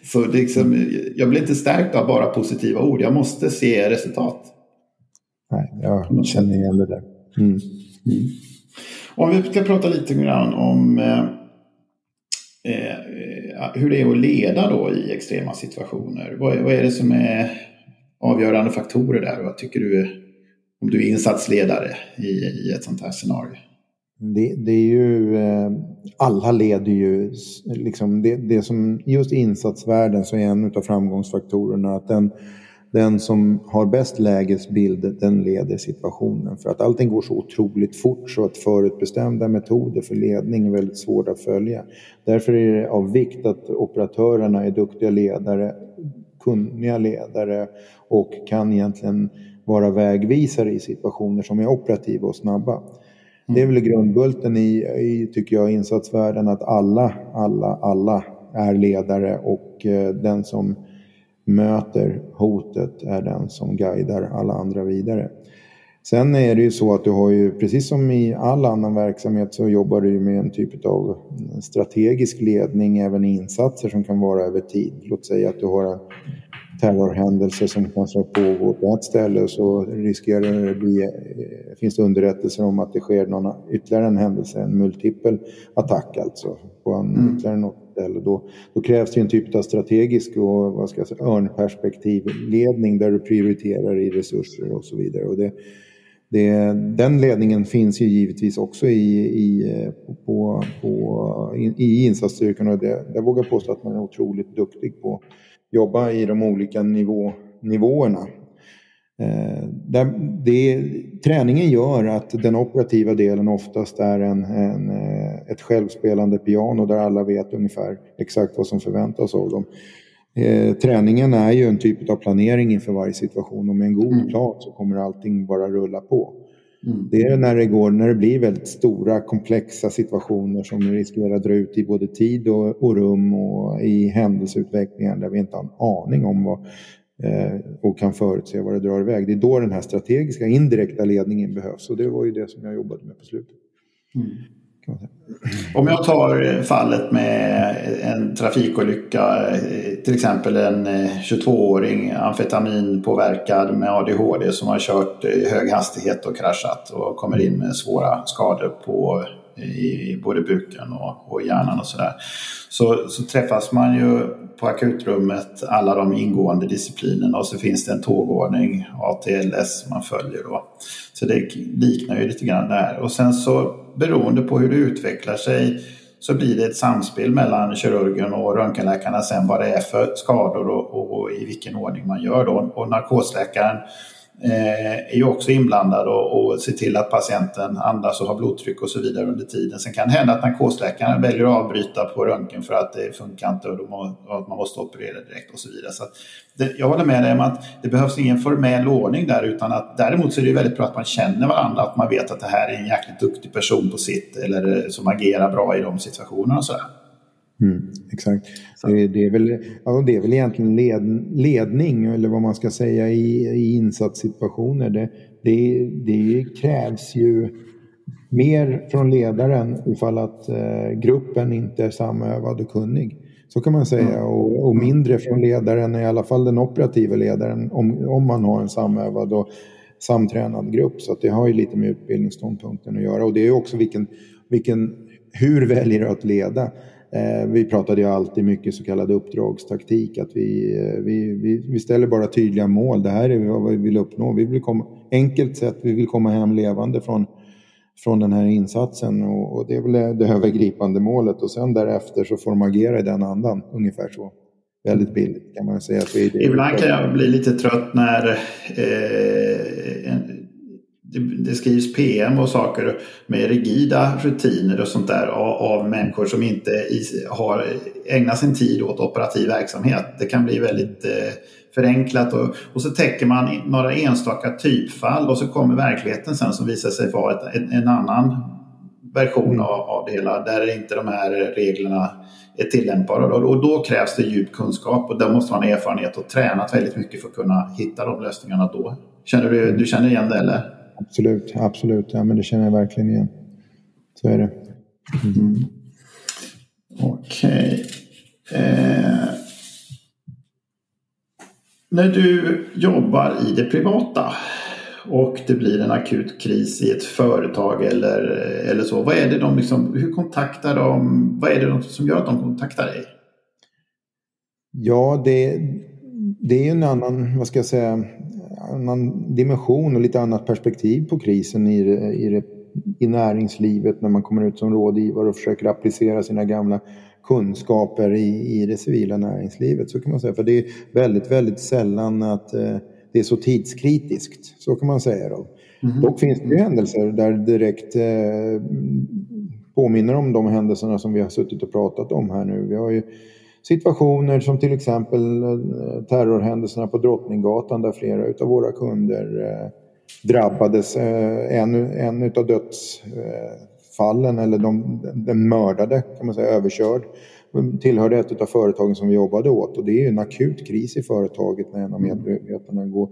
så liksom, jag blir inte stärkt av bara positiva ord. Jag måste se resultat. Nej, jag känner igen det där. Mm. Mm. Om vi ska prata lite grann om eh, eh, hur det är att leda då i extrema situationer. Vad, vad är det som är avgörande faktorer där? Vad tycker du om du är insatsledare i, i ett sånt här scenario? Det, det är ju, eh, alla leder ju, liksom det, det som just i insatsvärlden så är en av framgångsfaktorerna att den, den som har bäst lägesbild, den leder situationen. För att allting går så otroligt fort så att förutbestämda metoder för ledning är väldigt svåra att följa. Därför är det av vikt att operatörerna är duktiga ledare, kunniga ledare och kan egentligen vara vägvisare i situationer som är operativa och snabba. Mm. Det är väl grundbulten i, i, tycker jag, insatsvärlden att alla, alla, alla är ledare och eh, den som möter hotet är den som guidar alla andra vidare. Sen är det ju så att du har ju, precis som i all annan verksamhet, så jobbar du med en typ av strategisk ledning även i insatser som kan vara över tid. Låt säga att du har en terrorhändelse som kanske pågår på ett ställe så riskerar det bli, eh, finns det underrättelser om att det sker någon, ytterligare en händelse, en multipel attack alltså på en, mm. ytterligare något ställe. Då, då krävs det en typ av strategisk och vad ska jag säga, örnperspektivledning där du prioriterar i resurser och så vidare. Och det, det, den ledningen finns ju givetvis också i, i, på, på, i, i insatsstyrkan och det, jag vågar påstå att man är otroligt duktig på jobba i de olika nivå, nivåerna. Eh, där det, träningen gör att den operativa delen oftast är en, en, eh, ett självspelande piano där alla vet ungefär exakt vad som förväntas av dem. Eh, träningen är ju en typ av planering inför varje situation och med en god mm. plan så kommer allting bara rulla på. Mm. Det är när det, går, när det blir väldigt stora komplexa situationer som riskerar att dra ut i både tid och, och rum och i händelseutvecklingen där vi inte har en aning om vad eh, och kan förutse vad det drar iväg. Det är då den här strategiska indirekta ledningen behövs och det var ju det som jag jobbade med på slutet. Mm. Om jag tar eh, fallet med en trafikolycka, eh, till exempel en eh, 22-åring amfetaminpåverkad med ADHD som har kört i hög hastighet och kraschat och kommer in med svåra skador på i både buken och, och hjärnan och sådär. Så, så träffas man ju på akutrummet alla de ingående disciplinerna och så finns det en tågordning, ATLS, man följer då. Så det liknar ju lite grann det här. Och sen så beroende på hur det utvecklar sig så blir det ett samspel mellan kirurgen och röntgenläkarna sen vad det är för skador och, och i vilken ordning man gör då. Och narkosläkaren Eh, är ju också inblandad och, och ser till att patienten andas och har blodtryck och så vidare under tiden. Sen kan det hända att narkosläkaren väljer att avbryta på röntgen för att det funkar inte och, må, och att man måste operera direkt och så vidare. Så det, jag håller med dig om att det behövs ingen formell ordning där utan att däremot så är det väldigt bra att man känner varandra, att man vet att det här är en jäkligt duktig person på sitt eller som agerar bra i de situationerna och sådär. Mm, exakt. Det, det, är väl, ja, det är väl egentligen led, ledning eller vad man ska säga i, i insatssituationer. Det, det, det krävs ju mer från ledaren ifall att eh, gruppen inte är samövad och kunnig. Så kan man säga. Och, och, mindre från ledaren, i alla fall den operativa ledaren, om, om man har en samövad och samtränad grupp. Så det har ju lite med utbildningsståndpunkten att göra. Och det är också vilken, vilken, hur väljer du att leda? Eh, vi pratade ju alltid mycket så kallad uppdragstaktik, att vi, eh, vi, vi, vi, ställer bara tydliga mål. Det här är vad vi vill uppnå. Vi vill komma, enkelt sett, vi vill komma hem levande från, från den här insatsen och, och det är väl det övergripande målet och sen därefter så får de agera i den andan, ungefär så. Väldigt billigt kan man säga. Ibland kan jag bli lite trött när eh, en, det, skrivs PM och saker med rigida rutiner och sånt där av, människor som inte har ägnat sin tid åt operativ verksamhet. Det kan bli väldigt eh, förenklat och, och, så täcker man några enstaka typfall och så kommer verkligheten sen som visar sig vara en, en, annan version mm. av, av det hela där inte de här reglerna är tillämpbara. Och, och då krävs det djup kunskap och där måste man ha erfarenhet och tränat väldigt mycket för att kunna hitta de lösningarna då. Känner du, du känner igen det eller? Absolut, absolut. Ja, men det känner jag verkligen igen. Så är det. Mm. Okej. Okay. Eh, när du jobbar i det privata och det blir en akut kris i ett företag eller, eller så. Vad är det de liksom, hur kontaktar de? Vad är det som gör att de kontaktar dig? Ja, det, det är en annan, vad ska jag säga, annan dimension och lite annat perspektiv på krisen i, i, i näringslivet när man kommer ut som rådgivare och försöker applicera sina gamla kunskaper i, i det civila näringslivet. Så kan man säga. För det är väldigt, väldigt sällan att eh, det är så tidskritiskt. Så kan man säga då. Mm. Dock finns det ju händelser där direkt eh, påminner om de händelserna som vi har suttit och pratat om här nu. Vi har ju situationer som till exempel eh, terrorhändelserna på Drottninggatan där flera av våra kunder eh, drabbades. Eh, en, en av dödsfallen, eller de, den mördade, kan man säga, överkörd, tillhörde ett av företagen som vi jobbade åt. Och det är ju en akut kris i företaget när en av medarbetarna går,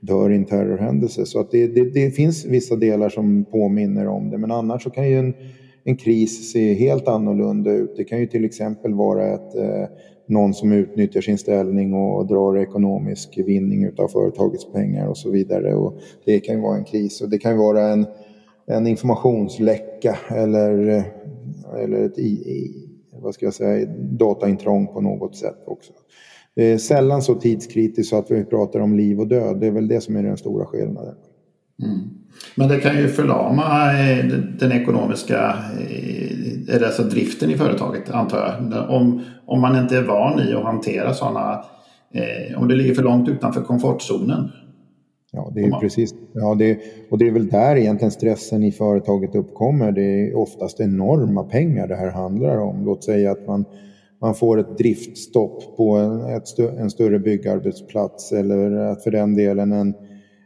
dör i en terrorhändelse. Så att det, det, det, finns vissa delar som påminner om det. Men annars så kan ju en en kris ser helt annorlunda ut. Det kan ju till exempel vara ett, eh, någon som utnyttjar sin ställning och drar ekonomisk vinning av företagets pengar och så vidare. Och det kan ju vara en kris och det kan ju vara en, en informationsläcka eller, eh, eller ett i, vad ska jag säga, dataintrång på något sätt också. Det är sällan så tidskritiskt så att vi pratar om liv och död. Det är väl det som är den stora skillnaden. Mm. Men det kan ju förlama eh, den ekonomiska eh, eller alltså driften i företaget antar jag. Om, om man inte är van i att hantera sådana, eh, om det ligger för långt utanför komfortzonen. Ja, det är man... precis. Ja, det, och det är väl där egentligen stressen i företaget uppkommer. Det är oftast enorma pengar det här handlar om. Låt säga att man, man får ett driftstopp på en, ett, en större byggarbetsplats eller att för den delen en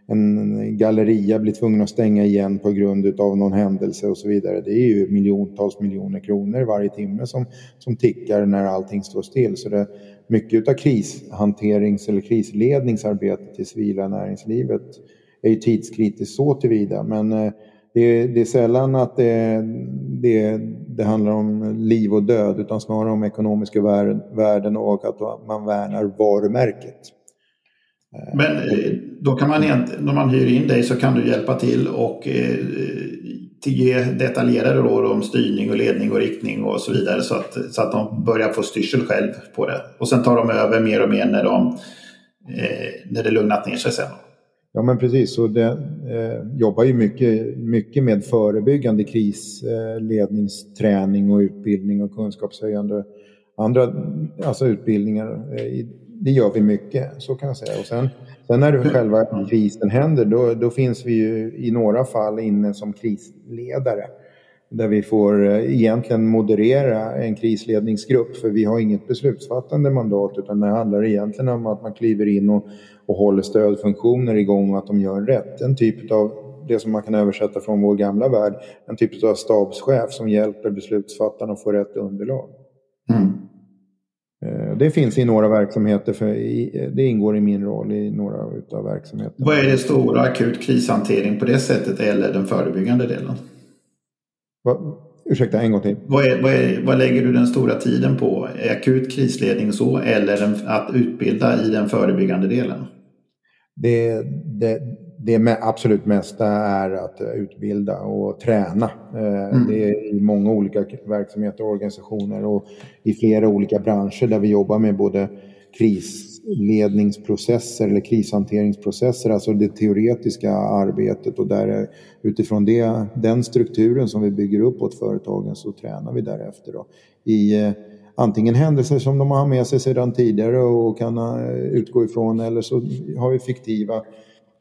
en galleria blir tvungen att stänga igen på grund av någon händelse och så vidare. Det är ju miljontals miljoner kronor varje timme som, som tickar när allting står still. Så det, mycket av krishanterings eller krisledningsarbetet i civila näringslivet är ju tidskritiskt så tillvida. Men det det, det är sällan att det, det, det, handlar om liv och död utan snarare om ekonomiska värden och att man värnar varumärket. Men eh, då kan man, när man hyr in dig så kan du hjälpa till och eh, ge detaljerade råd om styrning och ledning och riktning och så vidare så att, så att de börjar få styrsel själv på det. Och sen tar de över mer och mer när, de, eh, när det lugnat ner sig sen. Ja men precis, så det eh, jobbar ju mycket, mycket med förebyggande krisledningsträning och utbildning och kunskapshöjande andra alltså utbildningar. Eh, det gör vi mycket, så kan jag säga. Och sen, sen när själva krisen händer, då, då finns vi ju i några fall inne som krisledare. Där vi får eh, egentligen moderera en krisledningsgrupp, för vi har inget beslutsfattande mandat, utan det handlar egentligen om att man kliver in och, och håller stödfunktioner igång och att de gör rätt. En typ av det som man kan översätta från vår gamla värld, en typ av stabschef som hjälper beslutsfattarna att få rätt underlag. Mm. Eh, det finns i några verksamheter, för det ingår i min roll i några av verksamheterna. Vad är det stora akut krishantering på det sättet eller den förebyggande delen? Ursäkta, en gång till. Vad, är, vad, är, vad lägger du den stora tiden på? Är akut krisledning så eller att utbilda i den förebyggande delen? Det, det, det absolut mesta är att utbilda och träna. Eh, mm. Det är i många olika verksamheter och organisationer och i flera olika branscher där vi jobbar med både krisledningsprocesser eller krishanteringsprocesser, alltså det teoretiska arbetet och där utifrån det, den strukturen som vi bygger upp åt företagen så tränar vi därefter. Då. I eh, antingen händelser som de har med sig sedan tidigare och kan eh, utgå ifrån eller så har vi fiktiva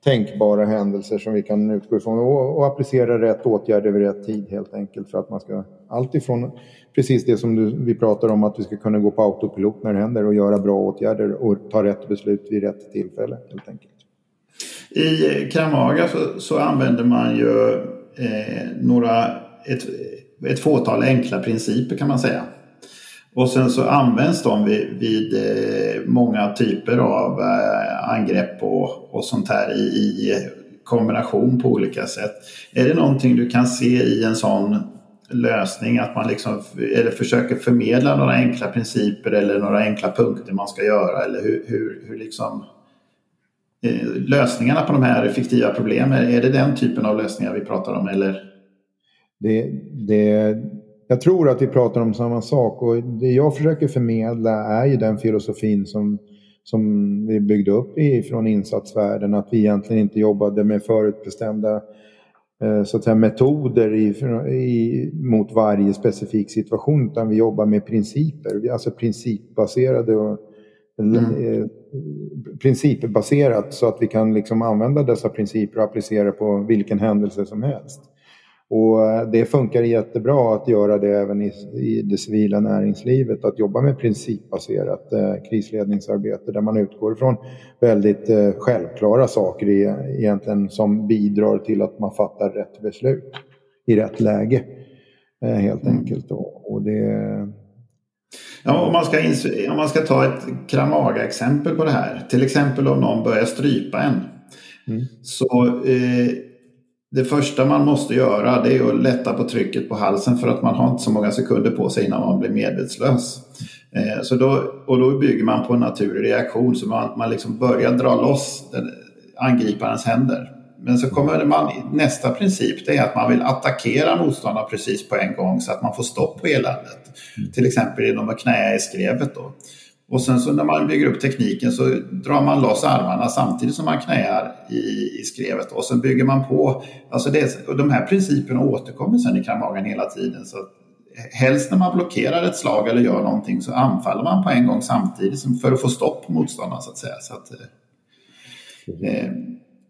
tänkbara händelser som vi kan utgå ifrån och, och applicera rätt åtgärder vid rätt tid helt enkelt för att man ska alltifrån precis det som du, vi pratar om att vi ska kunna gå på autopilot när det händer och göra bra åtgärder och ta rätt beslut vid rätt tillfälle helt enkelt. I Kramaga så, så använder man ju eh, några, ett, ett fåtal enkla principer kan man säga. Och sen så används de vid, vid eh, många typer av eh, angrepp och, och sånt här i, i, kombination på olika sätt. Är det någonting du kan se i en sån lösning att man liksom, eller försöker förmedla några enkla principer eller några enkla punkter man ska göra eller hur, hur, hur liksom eh, lösningarna på de här fiktiva problemen, är det den typen av lösningar vi pratar om eller? Det, det, jag tror att vi pratar om samma sak och det jag försöker förmedla är ju den filosofin som, som vi byggde upp i, från insatsvärlden, att vi egentligen inte jobbade med förutbestämda eh, så att säga, metoder i, i, mot varje specifik situation, utan vi jobbar med principer, alltså principbaserade och mm. Eh, principbaserat så att vi kan liksom använda dessa principer och applicera på vilken händelse som helst. Och eh, det funkar jättebra att göra det även i, i det civila näringslivet, att jobba med principbaserat eh, krisledningsarbete där man utgår från väldigt eh, självklara saker i, egentligen som bidrar till att man fattar rätt beslut i rätt läge. Eh, helt mm. enkelt. Och, och det, Ja, om, man ska om man ska ta ett Kramaga-exempel på det här. Till exempel om någon börjar strypa en. Mm. Så eh, det första man måste göra det är att lätta på trycket på halsen för att man har inte så många sekunder på sig innan man blir medvetslös. Eh, så då, och då bygger man på en naturlig reaktion så man, man liksom börjar dra loss den, angriparens händer. Men så kommer man, nästa princip det är att man vill attackera motståndaren precis på en gång så att man får stopp på eländet. Mm. Till exempel genom att knäa i skrevet. Då. Och sen så när man bygger upp tekniken så drar man loss armarna samtidigt som man knäar i, i skrevet. Och sen bygger man på. Alltså det, och de här principerna återkommer sen i kramagen hela tiden. Så helst när man blockerar ett slag eller gör någonting så anfaller man på en gång samtidigt för att få stopp på motståndaren så att säga. Så att, eh, eh,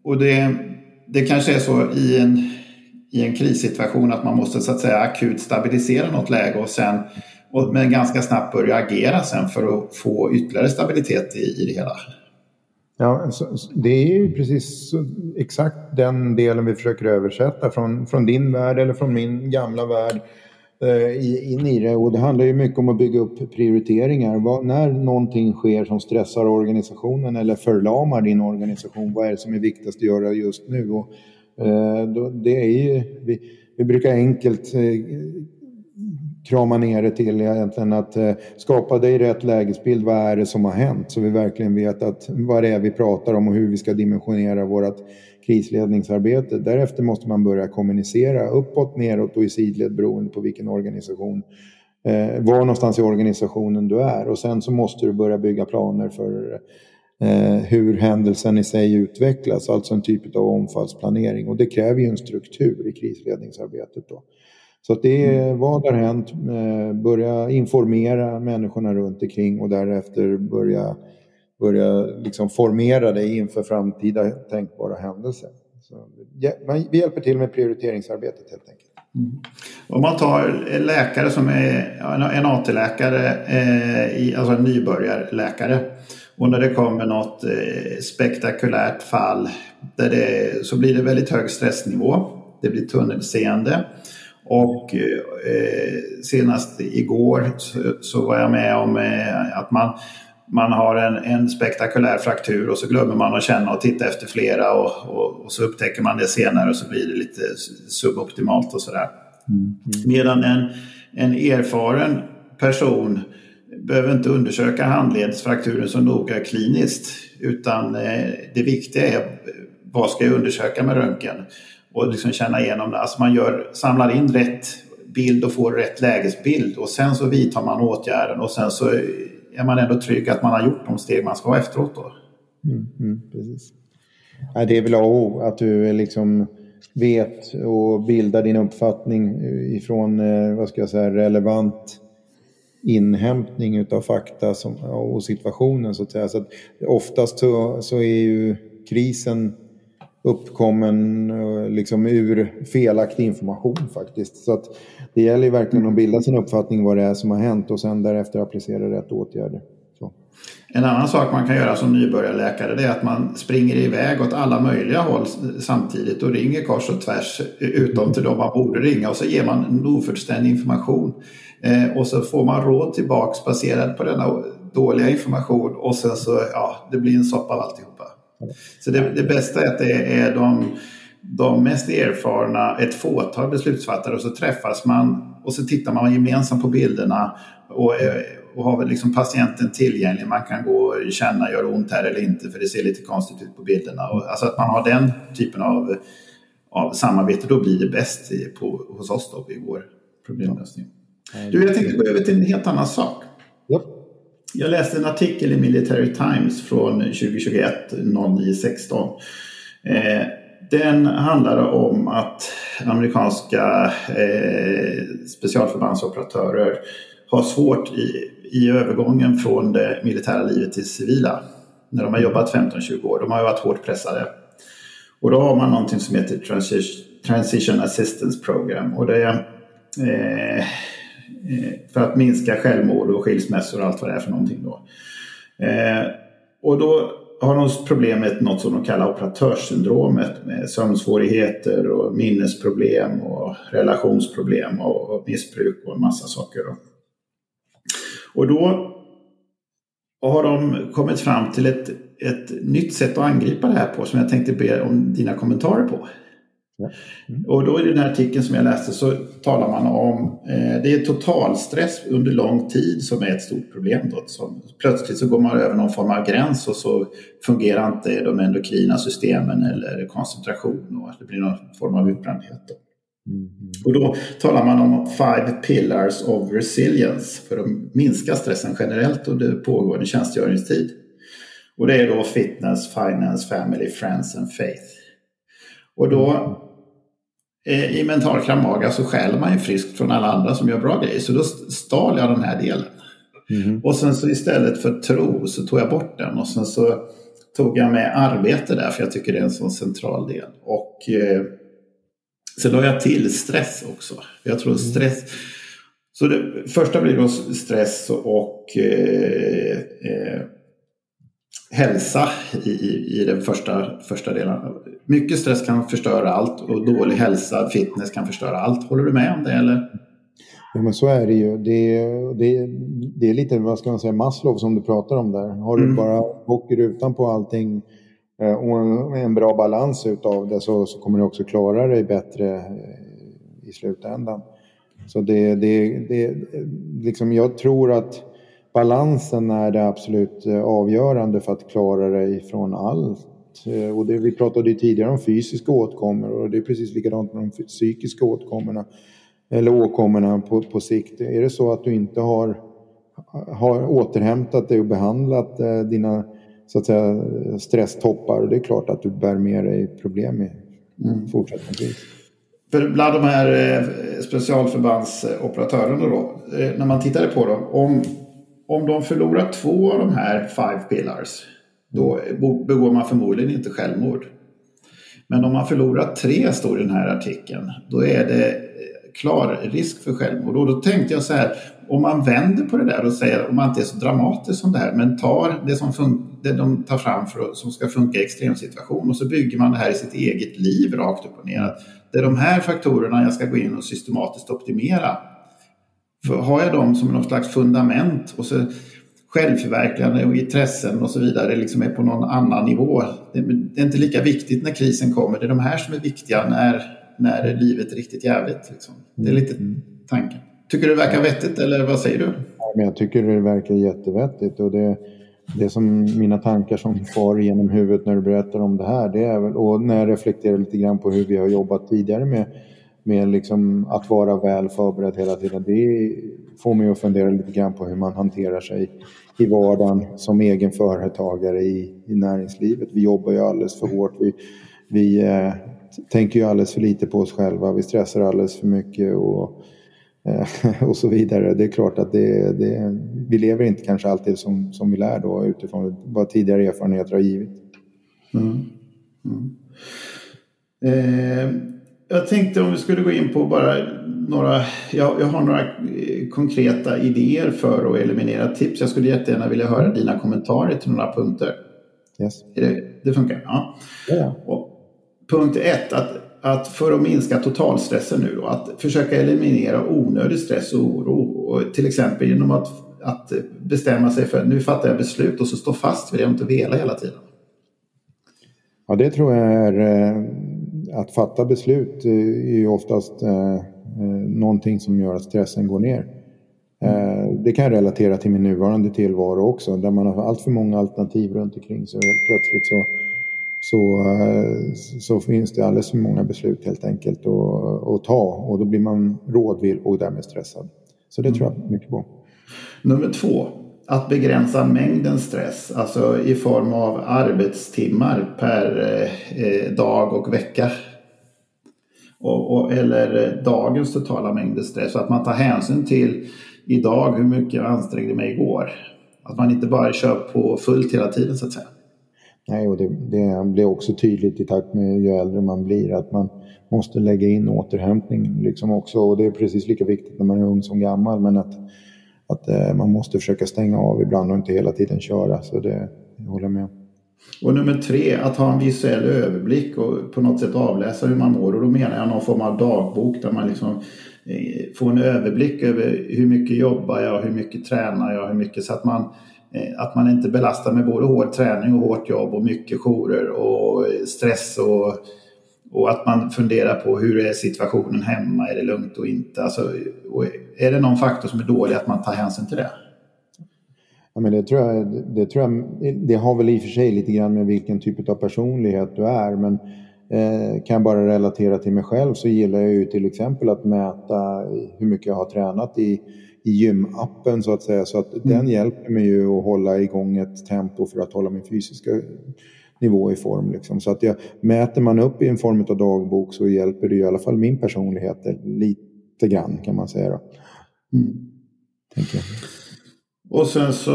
och det, det kanske är så i en, i en krissituation att man måste så att säga akut stabilisera något läge och sen och, men ganska snabbt börja agera sen för att få ytterligare stabilitet i, i det hela. Ja, det är ju precis exakt den delen vi försöker översätta från, från din värld eller från min gamla värld eh, in i det. Och det handlar ju mycket om att bygga upp prioriteringar. Vad, när någonting sker som stressar organisationen eller förlamar din organisation, vad är det som är viktigast att göra just nu? Och, eh, då, det är ju, vi, vi brukar enkelt eh, krama ner det till egentligen att eh, skapa dig rätt lägesbild. Vad är det som har hänt? Så vi verkligen vet att vad det är vi pratar om och hur vi ska dimensionera vårt krisledningsarbete. Därefter måste man börja kommunicera uppåt, neråt och i sidled beroende på vilken organisation eh, var någonstans i organisationen du är och sen så måste du börja bygga planer för eh, hur händelsen i sig utvecklas, alltså en typ av omfallsplanering och det kräver ju en struktur i krisledningsarbetet. Då. Så att det är mm. vad har hänt, eh, börja informera människorna runt omkring och därefter börja, börja liksom formera det inför framtida tänkbara händelser. Så, vi hjälper till med prioriteringsarbetet helt enkelt. Mm. Om man tar läkare som är en AT-läkare, eh, alltså en nybörjarläkare och när det kommer något eh, spektakulärt fall där det, så blir det väldigt hög stressnivå. Det blir tunnelseende. Och eh, senast igår så, så, var jag med om eh, att man, man har en, en spektakulär fraktur och så glömmer man att känna och titta efter flera och, och, och, så upptäcker man det senare och så blir det lite suboptimalt och sådär. Mm. Medan en, en erfaren person behöver inte undersöka handledsfrakturen så noga kliniskt. Utan eh, det viktiga är vad ska jag undersöka med röntgen? Och liksom känna igenom det. Alltså man gör, samlar in rätt bild och får rätt lägesbild och sen så vidtar man åtgärden och sen så är man ändå trygg att man har gjort de steg man ska efteråt. Då. Mm, mm, precis. Ja, det är väl A och O, att du liksom vet och bildar din uppfattning ifrån eh, vad ska jag säga, relevant inhämtning av fakta som, och situationen så att säga. Så att oftast så, så är ju krisen uppkommen eh, liksom ur felaktig information faktiskt. Så att det gäller ju verkligen att bilda sin uppfattning vad det är som har hänt och sen därefter applicera rätt åtgärder. Så. En annan sak man kan göra som nybörjarläkare det är att man springer iväg åt alla möjliga håll samtidigt och ringer kors och tvärs eh, utom till de man borde ringa och så ger man en ofullständig information. Eh, och så får man råd tillbaks baserat på denna dåliga information och sen så, ja, det blir en soppa av alltihop. Så det, det bästa är att det är de, de mest erfarna, ett fåtal beslutsfattare och så träffas man och så tittar man gemensamt på bilderna och, och har liksom patienten tillgänglig. Man kan gå och känna, gör det ont här eller inte för det ser lite konstigt ut på bilderna. Och, alltså att man har den typen av, av samarbete, då blir det bäst på, hos oss då, i vår problemlösning. Du, jag tänkte gå över till en helt annan sak. Jag läste en artikel i Military Times från 2021, 0916. Eh, den handlade om att amerikanska eh, specialförbandsoperatörer har svårt i, i övergången från det militära livet till civila. När de har jobbat 15-20 år. De har ju varit hårt pressade. Och då har man någonting som heter Transition Assistance Program. Och det är Eh, Eh, för att minska självmord och skilsmässor och allt vad det är för någonting. Då. Eh, och då har de problem med något som de kallar operatörssyndromet med sömnsvårigheter och minnesproblem och relationsproblem och, missbruk och en massa saker. Då. Och då har de kommit fram till ett, ett nytt sätt att angripa det här på som jag tänkte be om dina kommentarer på. Mm. Och då i den här artikeln som jag läste så talar man om eh, det är totalstress under lång tid som är ett stort problem. Då, som, plötsligt så går man över någon form av gräns och så fungerar inte de endokrina systemen eller koncentration och det blir någon form av utbrändhet. Då. Mm. Och då talar man om five pillars of resilience för att minska stressen generellt under pågående tjänstgöringstid. Och det är då fitness, finance, family, friends and faith. Och då Eh, i mental kramaga så skäller man ju friskt från alla andra som gör bra grejer. Så då stal jag den här delen. Mm. Och sen så istället för tro så tog jag bort den och sen så tog jag med arbete där för jag tycker det är en sån central del. Och eh, sen la jag till stress också. Jag tror mm. stress... Så det första blir då stress och eh, eh, hälsa i, i, i den första, första delen. Mycket stress kan förstöra allt och dålig hälsa, fitness kan förstöra allt. Håller du med om det eller? Ja men så är det ju. Det, det, det är lite, vad ska man säga, Maslow som du pratar om där. Har du mm. bara åker utan på allting eh, och en bra balans utav det så, så kommer du också klara dig bättre eh, i slutändan. Så det, det, det liksom jag tror att balansen är det absolut eh, avgörande för att klara dig från allt. Eh, och det, vi pratade ju tidigare om fysiska åtkommor och det är precis likadant med de psykiska åtkommorna. Eller åkommorna på, på sikt. Är det så att du inte har, har återhämtat dig och behandlat eh, dina så att säga, stresstoppar, det är klart att du bär med dig problem i mm. fortsättningsvis. För bland de här specialförbandsoperatörerna då, när man tittade på dem, om om de förlorar två av de här five pillars då begår man förmodligen inte självmord. Men om man förlorar tre, står i den här artikeln, då är det eh, klar risk för självmord. Och då tänkte jag så här, om man vänder på det där och säger, om man inte är så dramatisk som det här, men tar det som det de tar fram för, som ska funka i extremsituation och så bygger man det här i sitt eget liv rakt upp och ner. det är de här faktorerna jag ska gå in och systematiskt optimera. Har jag dem som något slags fundament och så självförverkligande och intressen och så vidare liksom är på någon annan nivå. Det är inte lika viktigt när krisen kommer. Det är de här som är viktiga när när livet är riktigt jävligt. Liksom. Det är lite mm. tanken. Tycker du det verkar vettigt eller vad säger du? Ja, men jag tycker det verkar jättevettigt. Och det, det som mina tankar som far genom huvudet när du berättar om det här, det är väl, och när jag reflekterar lite grann på hur vi har jobbat tidigare med, med liksom att vara väl förberedd hela tiden. Det får mig att fundera lite grann på hur man hanterar sig i vardagen som egen företagare i, i näringslivet. Vi jobbar ju alldeles för hårt. Vi, vi eh, tänker ju alldeles för lite på oss själva. Vi stressar alldeles för mycket och, eh, och så vidare. Det är klart att det, det, vi lever inte kanske alltid som, som vi lär då utifrån vad tidigare erfarenheter har givit. Mm. Mm. Eh, jag tänkte om vi skulle gå in på bara några, jag, jag har några eh, konkreta idéer för att eliminera tips. Jag skulle jättegärna vilja höra dina kommentarer till några punkter. Yes. Det, det, funkar? Ja. Och punkt ett, att, att för att minska totalstressen nu då, att försöka eliminera onödig stress och oro. Och till exempel genom att, att bestämma sig för att nu fattar jag beslut och så stå fast vid det och inte vela hela tiden. Ja, det tror jag är eh, att fatta beslut är ju oftast eh, Eh, någonting som gör att stressen går ner. Eh, det kan jag relatera till min nuvarande tillvaro också, där man har allt för många alternativ runt omkring så helt plötsligt så, så, eh, så finns det alldeles för många beslut helt enkelt att, att ta och då blir man rådvill och därmed stressad. Så det tror jag mycket på. Nummer två, att begränsa mängden stress, alltså i form av arbetstimmar per eh, eh dag och vecka och, och, eller eh, dagens totala mängd stress. Så att man tar hänsyn till idag hur mycket jag ansträngde mig igår. Att man inte bara kör på fullt hela tiden så att säga. Nej, och det, det blir också tydligt i takt med ju äldre man blir att man måste lägga in återhämtning liksom också. Och det är precis lika viktigt när man är ung som gammal. Men att, att eh, man måste försöka stänga av ibland och inte hela tiden köra. Så det jag håller jag med om. Och nummer tre, att ha en visuell överblick och på något sätt avläsa hur man mår. Och då menar jag någon form av dagbok där man liksom eh, får en överblick över hur mycket jobbar jag, hur mycket tränar jag, hur mycket så att man eh, att man inte belastar med både hård träning och hårt jobb och mycket jourer och eh, stress och, och att man funderar på hur är situationen hemma, är det lugnt och inte? Alltså, och är det någon faktor som är dålig att man tar hänsyn till det? Ja, men det, tror jag, det, tror jag, det har väl i och för sig lite grann med vilken typ av personlighet du är. Men eh, kan jag bara relatera till mig själv så gillar jag ju till exempel att mäta hur mycket jag har tränat i, i gymappen så att säga. Så att mm. den hjälper mig ju att hålla igång ett tempo för att hålla min fysiska nivå i form. Liksom. Så att jag, mäter man upp i en form av dagbok så hjälper det i alla fall min personlighet lite grann kan man säga. Då. Mm. Och sen så,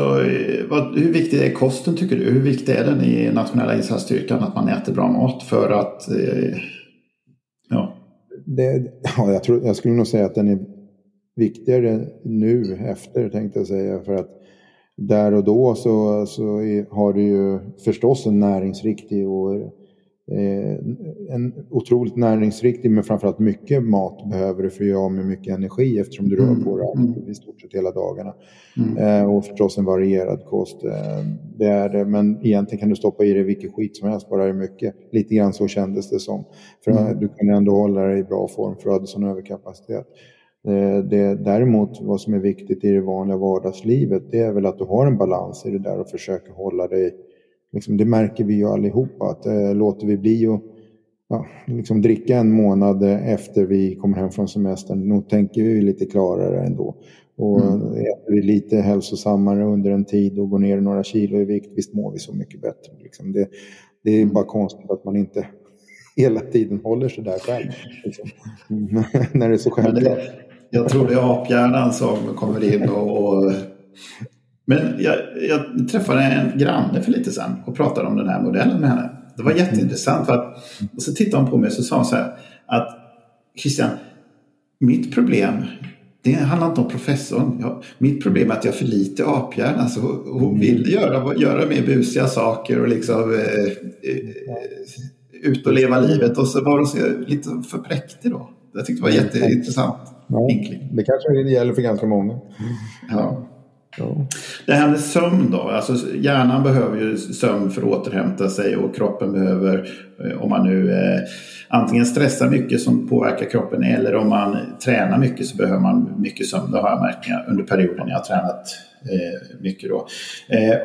vad, hur viktig är kosten tycker du? Hur viktig är den i nationella insatsstyrkan att man äter bra mat för att... Eh, ja. Det, ja jag, tror, jag skulle nog säga att den är viktigare nu efter tänkte jag säga. För att där och då så, så har du ju förstås en näringsriktig och Eh, en otroligt näringsriktig men framförallt mycket mat behöver du för att göra med mycket energi eftersom du rör mm. på dig mm. i stort sett hela dagarna. Mm. Eh, och förstås en varierad kost. Eh, det är det, men egentligen kan du stoppa i dig vilket skit som helst, bara det är mycket. Lite grann så kändes det som. För mm. du kan ändå hålla dig i bra form för att du hade sån överkapacitet. Det, däremot vad som är viktigt i det vanliga vardagslivet det är väl att du har en balans i det där och försöker hålla dig liksom, det märker vi ju allihopa att eh, låter vi bli att ja, liksom dricka en månad efter vi kommer hem från semestern, nog tänker vi lite klarare ändå. Och mm. äter vi lite hälsosammare under en tid och går ner några kilo i vikt, visst mår vi så mycket bättre. Liksom. Det, det är mm. bara konstigt att man inte hela tiden håller sig där själv. Liksom. När det är så självklart. Jag tror det är aphjärnan som kommer in och, och men jag, jag, träffade en granne för lite sedan och pratade om den här modellen med henne. Det var jätteintressant. För att, och så tittade hon på mig och så sa hon så här att Christian, mitt problem det handlar inte om professorn. Jag, mitt problem är att jag har för lite aphjärna. Alltså, hon mm. vill göra, göra mer busiga saker och liksom eh, eh, ut och leva livet. Och så var hon så, lite för präktig då. Jag tyckte det var jätteintressant. Ja, det kanske gäller för ganska många. Ja. Ja. Det här med sömn då? Alltså hjärnan behöver ju sömn för att återhämta sig och kroppen behöver, eh, om man nu eh, antingen stressar mycket som påverkar kroppen eller om man tränar mycket så behöver man mycket sömn. Det har jag märkt under perioden jag har tränat eh, mycket. Då. Eh,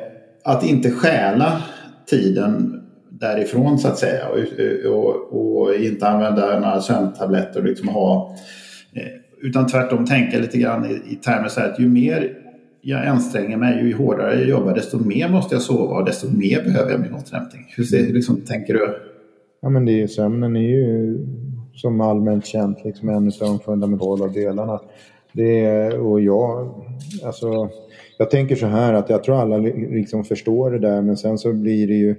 att inte stjäla tiden därifrån så att säga och, och, och inte använda några sömntabletter och liksom ha utan tvärtom tänka lite grann i, i termer så här att ju mer jag anstränger mig, ju hårdare jag jobbar, desto mer måste jag sova och desto mer behöver jag min återhämtning. Hur ser, liksom, tänker du? Ja, men det är, sömnen är ju som allmänt känt liksom en av de fundamentala delarna. Det är, och jag, alltså, jag tänker så här att jag tror alla liksom förstår det där men sen så blir det ju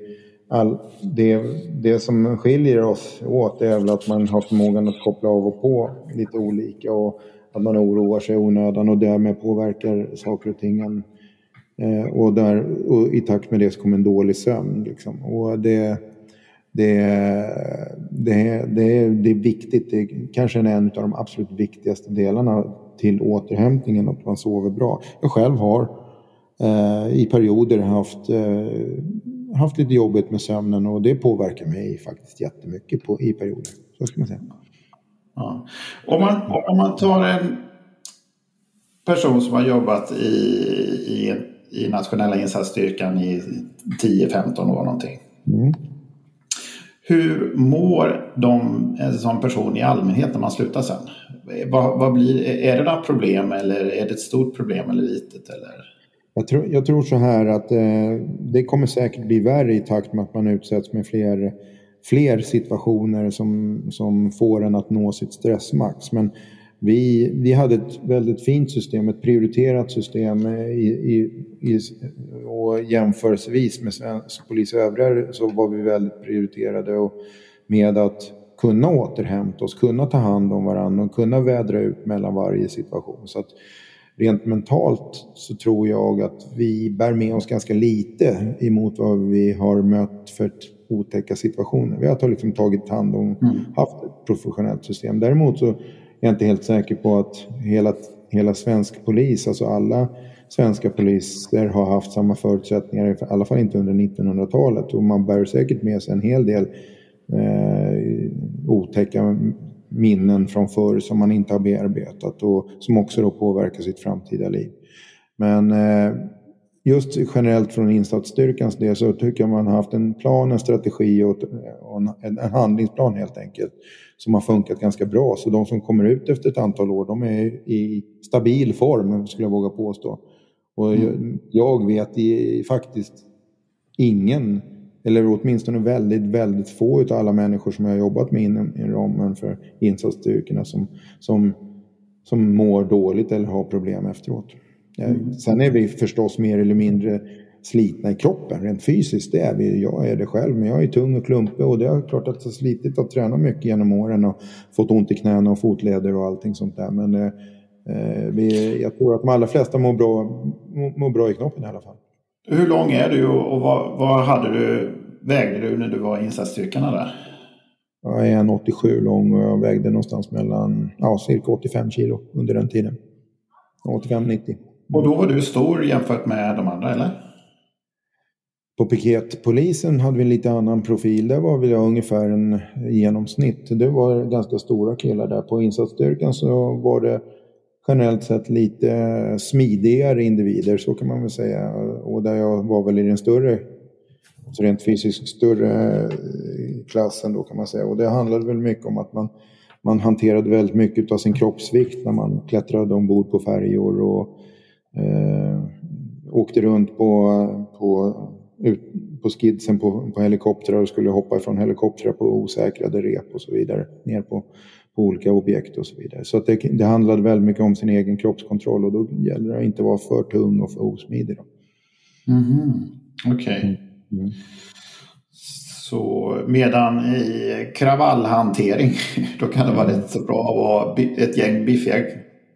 all, det, det som skiljer oss åt är väl att man har förmågan att koppla av och på lite olika och att man oroar sig i onödan och därmed påverkar saker och ting. Eh, och, där, och i takt med det så kommer en dålig sömn. Liksom. Och det, det, det, det, det är viktigt, det är kanske är en av de absolut viktigaste delarna till återhämtningen, att man sover bra. Jag själv har eh, i perioder haft, eh, haft lite jobbigt med sömnen och det påverkar mig faktiskt jättemycket på, i perioder. Så ska man säga. Ja. Om, man, om man tar en person som har jobbat i, i, i nationella insatsstyrkan i 10-15 år någonting. Mm. Hur mår de som person i allmänhet när man slutar sen? Vad, vad blir, är det några problem eller är det ett stort problem eller litet? Eller? Jag, tror, jag tror så här att eh, det kommer säkert bli värre i takt med att man utsätts med fler, fler situationer som, som får en att nå sitt stressmax. Men vi, vi hade ett väldigt fint system, ett prioriterat system eh, i, i, i, och jämförelsevis med svensk polis och övriga så var vi väldigt prioriterade och med att kunna återhämta oss, kunna ta hand om varandra och kunna vädra ut mellan varje situation. Så att rent mentalt så tror jag att vi bär med oss ganska lite emot vad vi har mött för otäcka situationer. Vi har liksom tagit hand om, mm. haft ett professionellt system. Däremot så jag är inte helt säker på att hela, hela svensk polis, alltså alla svenska poliser har haft samma förutsättningar, i alla fall inte under 1900-talet. Och man bär säkert med sig en hel del eh, otäcka minnen från förr som man inte har bearbetat och som också då påverkar sitt framtida liv. Men eh, just generellt från insatsstyrkans del så tycker jag man har haft en plan, en strategi och, en, handlingsplan helt enkelt som har funkat ganska bra. Så de som kommer ut efter ett antal år, de är i stabil form skulle jag våga påstå. Och mm. jag vet i, faktiskt ingen, eller åtminstone väldigt, väldigt få av alla människor som jag har jobbat med inom, inom ramen för insatsstyrkorna som, som, som mår dåligt eller har problem efteråt. Mm. Sen är vi förstås mer eller mindre slitna i kroppen rent fysiskt. Det är vi. Jag är det själv, men jag är tung och klumpig och det är klart att det är slitigt att träna mycket genom åren och fått ont i knäna och fotleder och allting sånt där. Men eh, eh vi, jag tror att de allra flesta mår bra, mår bra i knoppen i alla fall. Hur lång är du och vad, vad hade du, vägde du när du var i insatsstyrkorna där? Jag är 1,87 lång och jag vägde någonstans mellan ja, cirka 85 kilo under den tiden. 85-90. Och då var du stor jämfört med de andra, eller? På piketpolisen hade vi en lite annan profil. Där var vi ungefär en genomsnitt. Det var ganska stora killar där. På insatsstyrkan så var det generellt sett lite eh, smidigare individer, så kan man väl säga. Och där jag var väl i den större, alltså rent fysiskt större eh, klassen då kan man säga. Och det handlade väl mycket om att man, man hanterade väldigt mycket av sin kroppsvikt när man klättrade ombord på färjor och eh, åkte runt på, på, ut, på skidsen på, på helikoptrar och skulle hoppa ifrån helikoptrar på osäkrade rep och så vidare. Ner på, på olika objekt och så vidare. Så det, det handlade väldigt mycket om sin egen kroppskontroll och då gäller det att inte vara för tung och för osmidig. Mm, Okej. Okay. Mm. Så medan i kravallhantering då kan det vara rätt så bra att vara ett gäng biffiga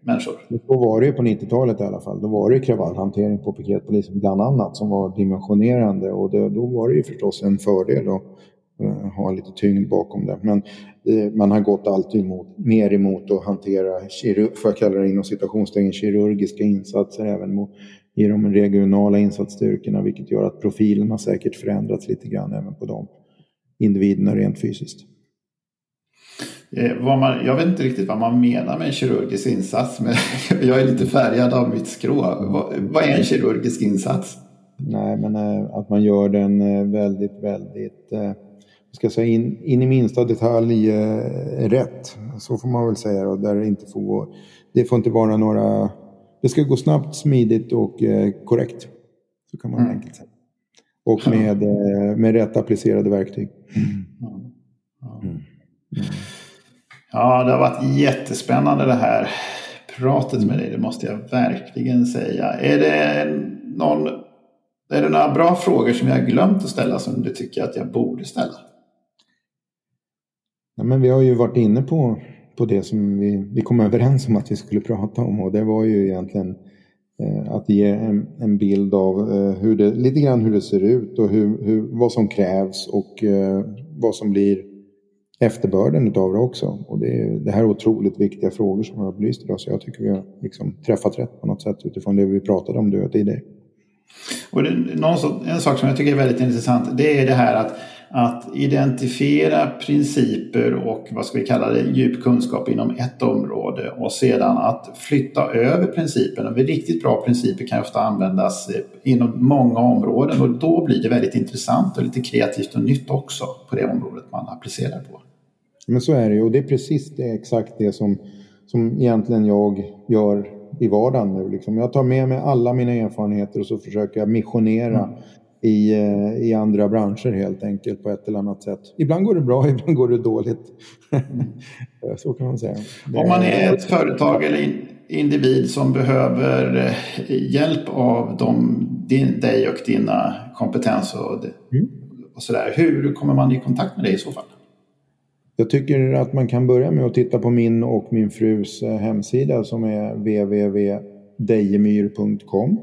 människor. Så var det ju på 90-talet i alla fall. Då var det kravallhantering på piketpolisen bland annat som var dimensionerande och det, då var det ju förstås en fördel att ha lite tyngd bakom det. Men uh, man har gått alltid emot, mer emot att hantera, för att kalla det inom citationstecken, kirurgiska insatser även mot, i de regionala insatsstyrkorna vilket gör att profilen har säkert förändrats lite grann även på de individerna rent fysiskt. Eh, man, jag vet inte riktigt vad man menar med en kirurgisk insats, men jag är lite färgad av mitt skrå. Vad, vad är en kirurgisk insats? Nej, men att man gör den väldigt, väldigt, ska säga in, in i minsta detalj rätt. Så får man väl säga då, där det inte får det får inte vara några, det ska gå snabbt, smidigt och korrekt. Så kan man mm. enkelt säga. Och med, med rätt applicerade verktyg. Mm. Mm. Ja, det har varit jättespännande det här pratet med dig, det måste jag verkligen säga. Är det, någon, är det några bra frågor som jag har glömt att ställa som du tycker att jag borde ställa? Ja, men vi har ju varit inne på, på det som vi, vi kom överens om att vi skulle prata om och det var ju egentligen eh, att ge en, en bild av eh, hur det, lite grann hur det ser ut och hur, hur, vad som krävs och eh, vad som blir efterbörden utav det också. Och det, är, det här är otroligt viktiga frågor som vi har belyst idag så jag tycker vi har liksom träffat rätt på något sätt utifrån det vi pratade om du och tidigare. Och det, en sak som jag tycker är väldigt intressant det är det här att, att identifiera principer och vad ska vi kalla det, djup kunskap inom ett område och sedan att flytta över principerna. Riktigt bra principer kan ofta användas inom många områden och då blir det väldigt intressant och lite kreativt och nytt också på det området man applicerar på. Men så är det ju och det är precis det, exakt det som, som egentligen jag gör i vardagen nu. Liksom. Jag tar med mig alla mina erfarenheter och så försöker jag missionera mm. I, eh, i andra branscher helt enkelt på ett eller annat sätt. Ibland går det bra, ibland går det dåligt. Mm. så kan man säga. Det Om man är ett företag eller individ som behöver eh, hjälp av dem, din, dig och dina kompetens och, mm. och sådär. Hur kommer man i kontakt med dig i så fall? Jag tycker att man kan börja med att titta på min och min frus eh, hemsida som är www.dejemyr.com.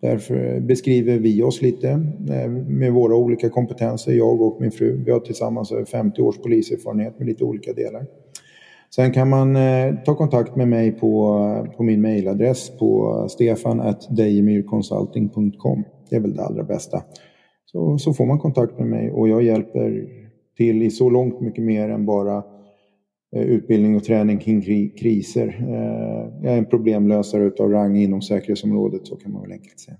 Därför beskriver vi oss lite eh, med våra olika kompetenser, jag och min fru. Vi har tillsammans 50 års poliserfarenhet med lite olika delar. Sen kan man eh, ta kontakt med mig på, eh, på min mejladress på stefan.dejemyrconsulting.com. Det är väl det allra bästa. Så, så får man kontakt med mig och jag hjälper till i så långt mycket mer än bara utbildning och träning kring kriser. Eh, jag är en problemlösare utav rang inom säkerhetsområdet, så kan man väl enkelt säga.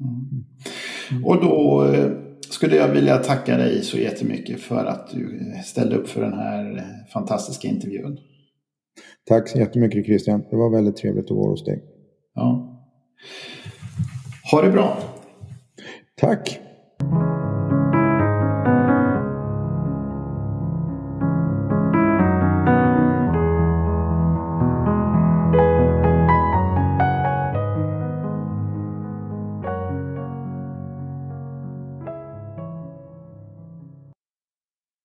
Mm. Och då eh, skulle jag vilja tacka dig så jättemycket för att du ställde upp för den här fantastiska intervjun. Tack så jättemycket Christian. Det var väldigt trevligt att vara hos dig. Ja. Ha det bra. Tack.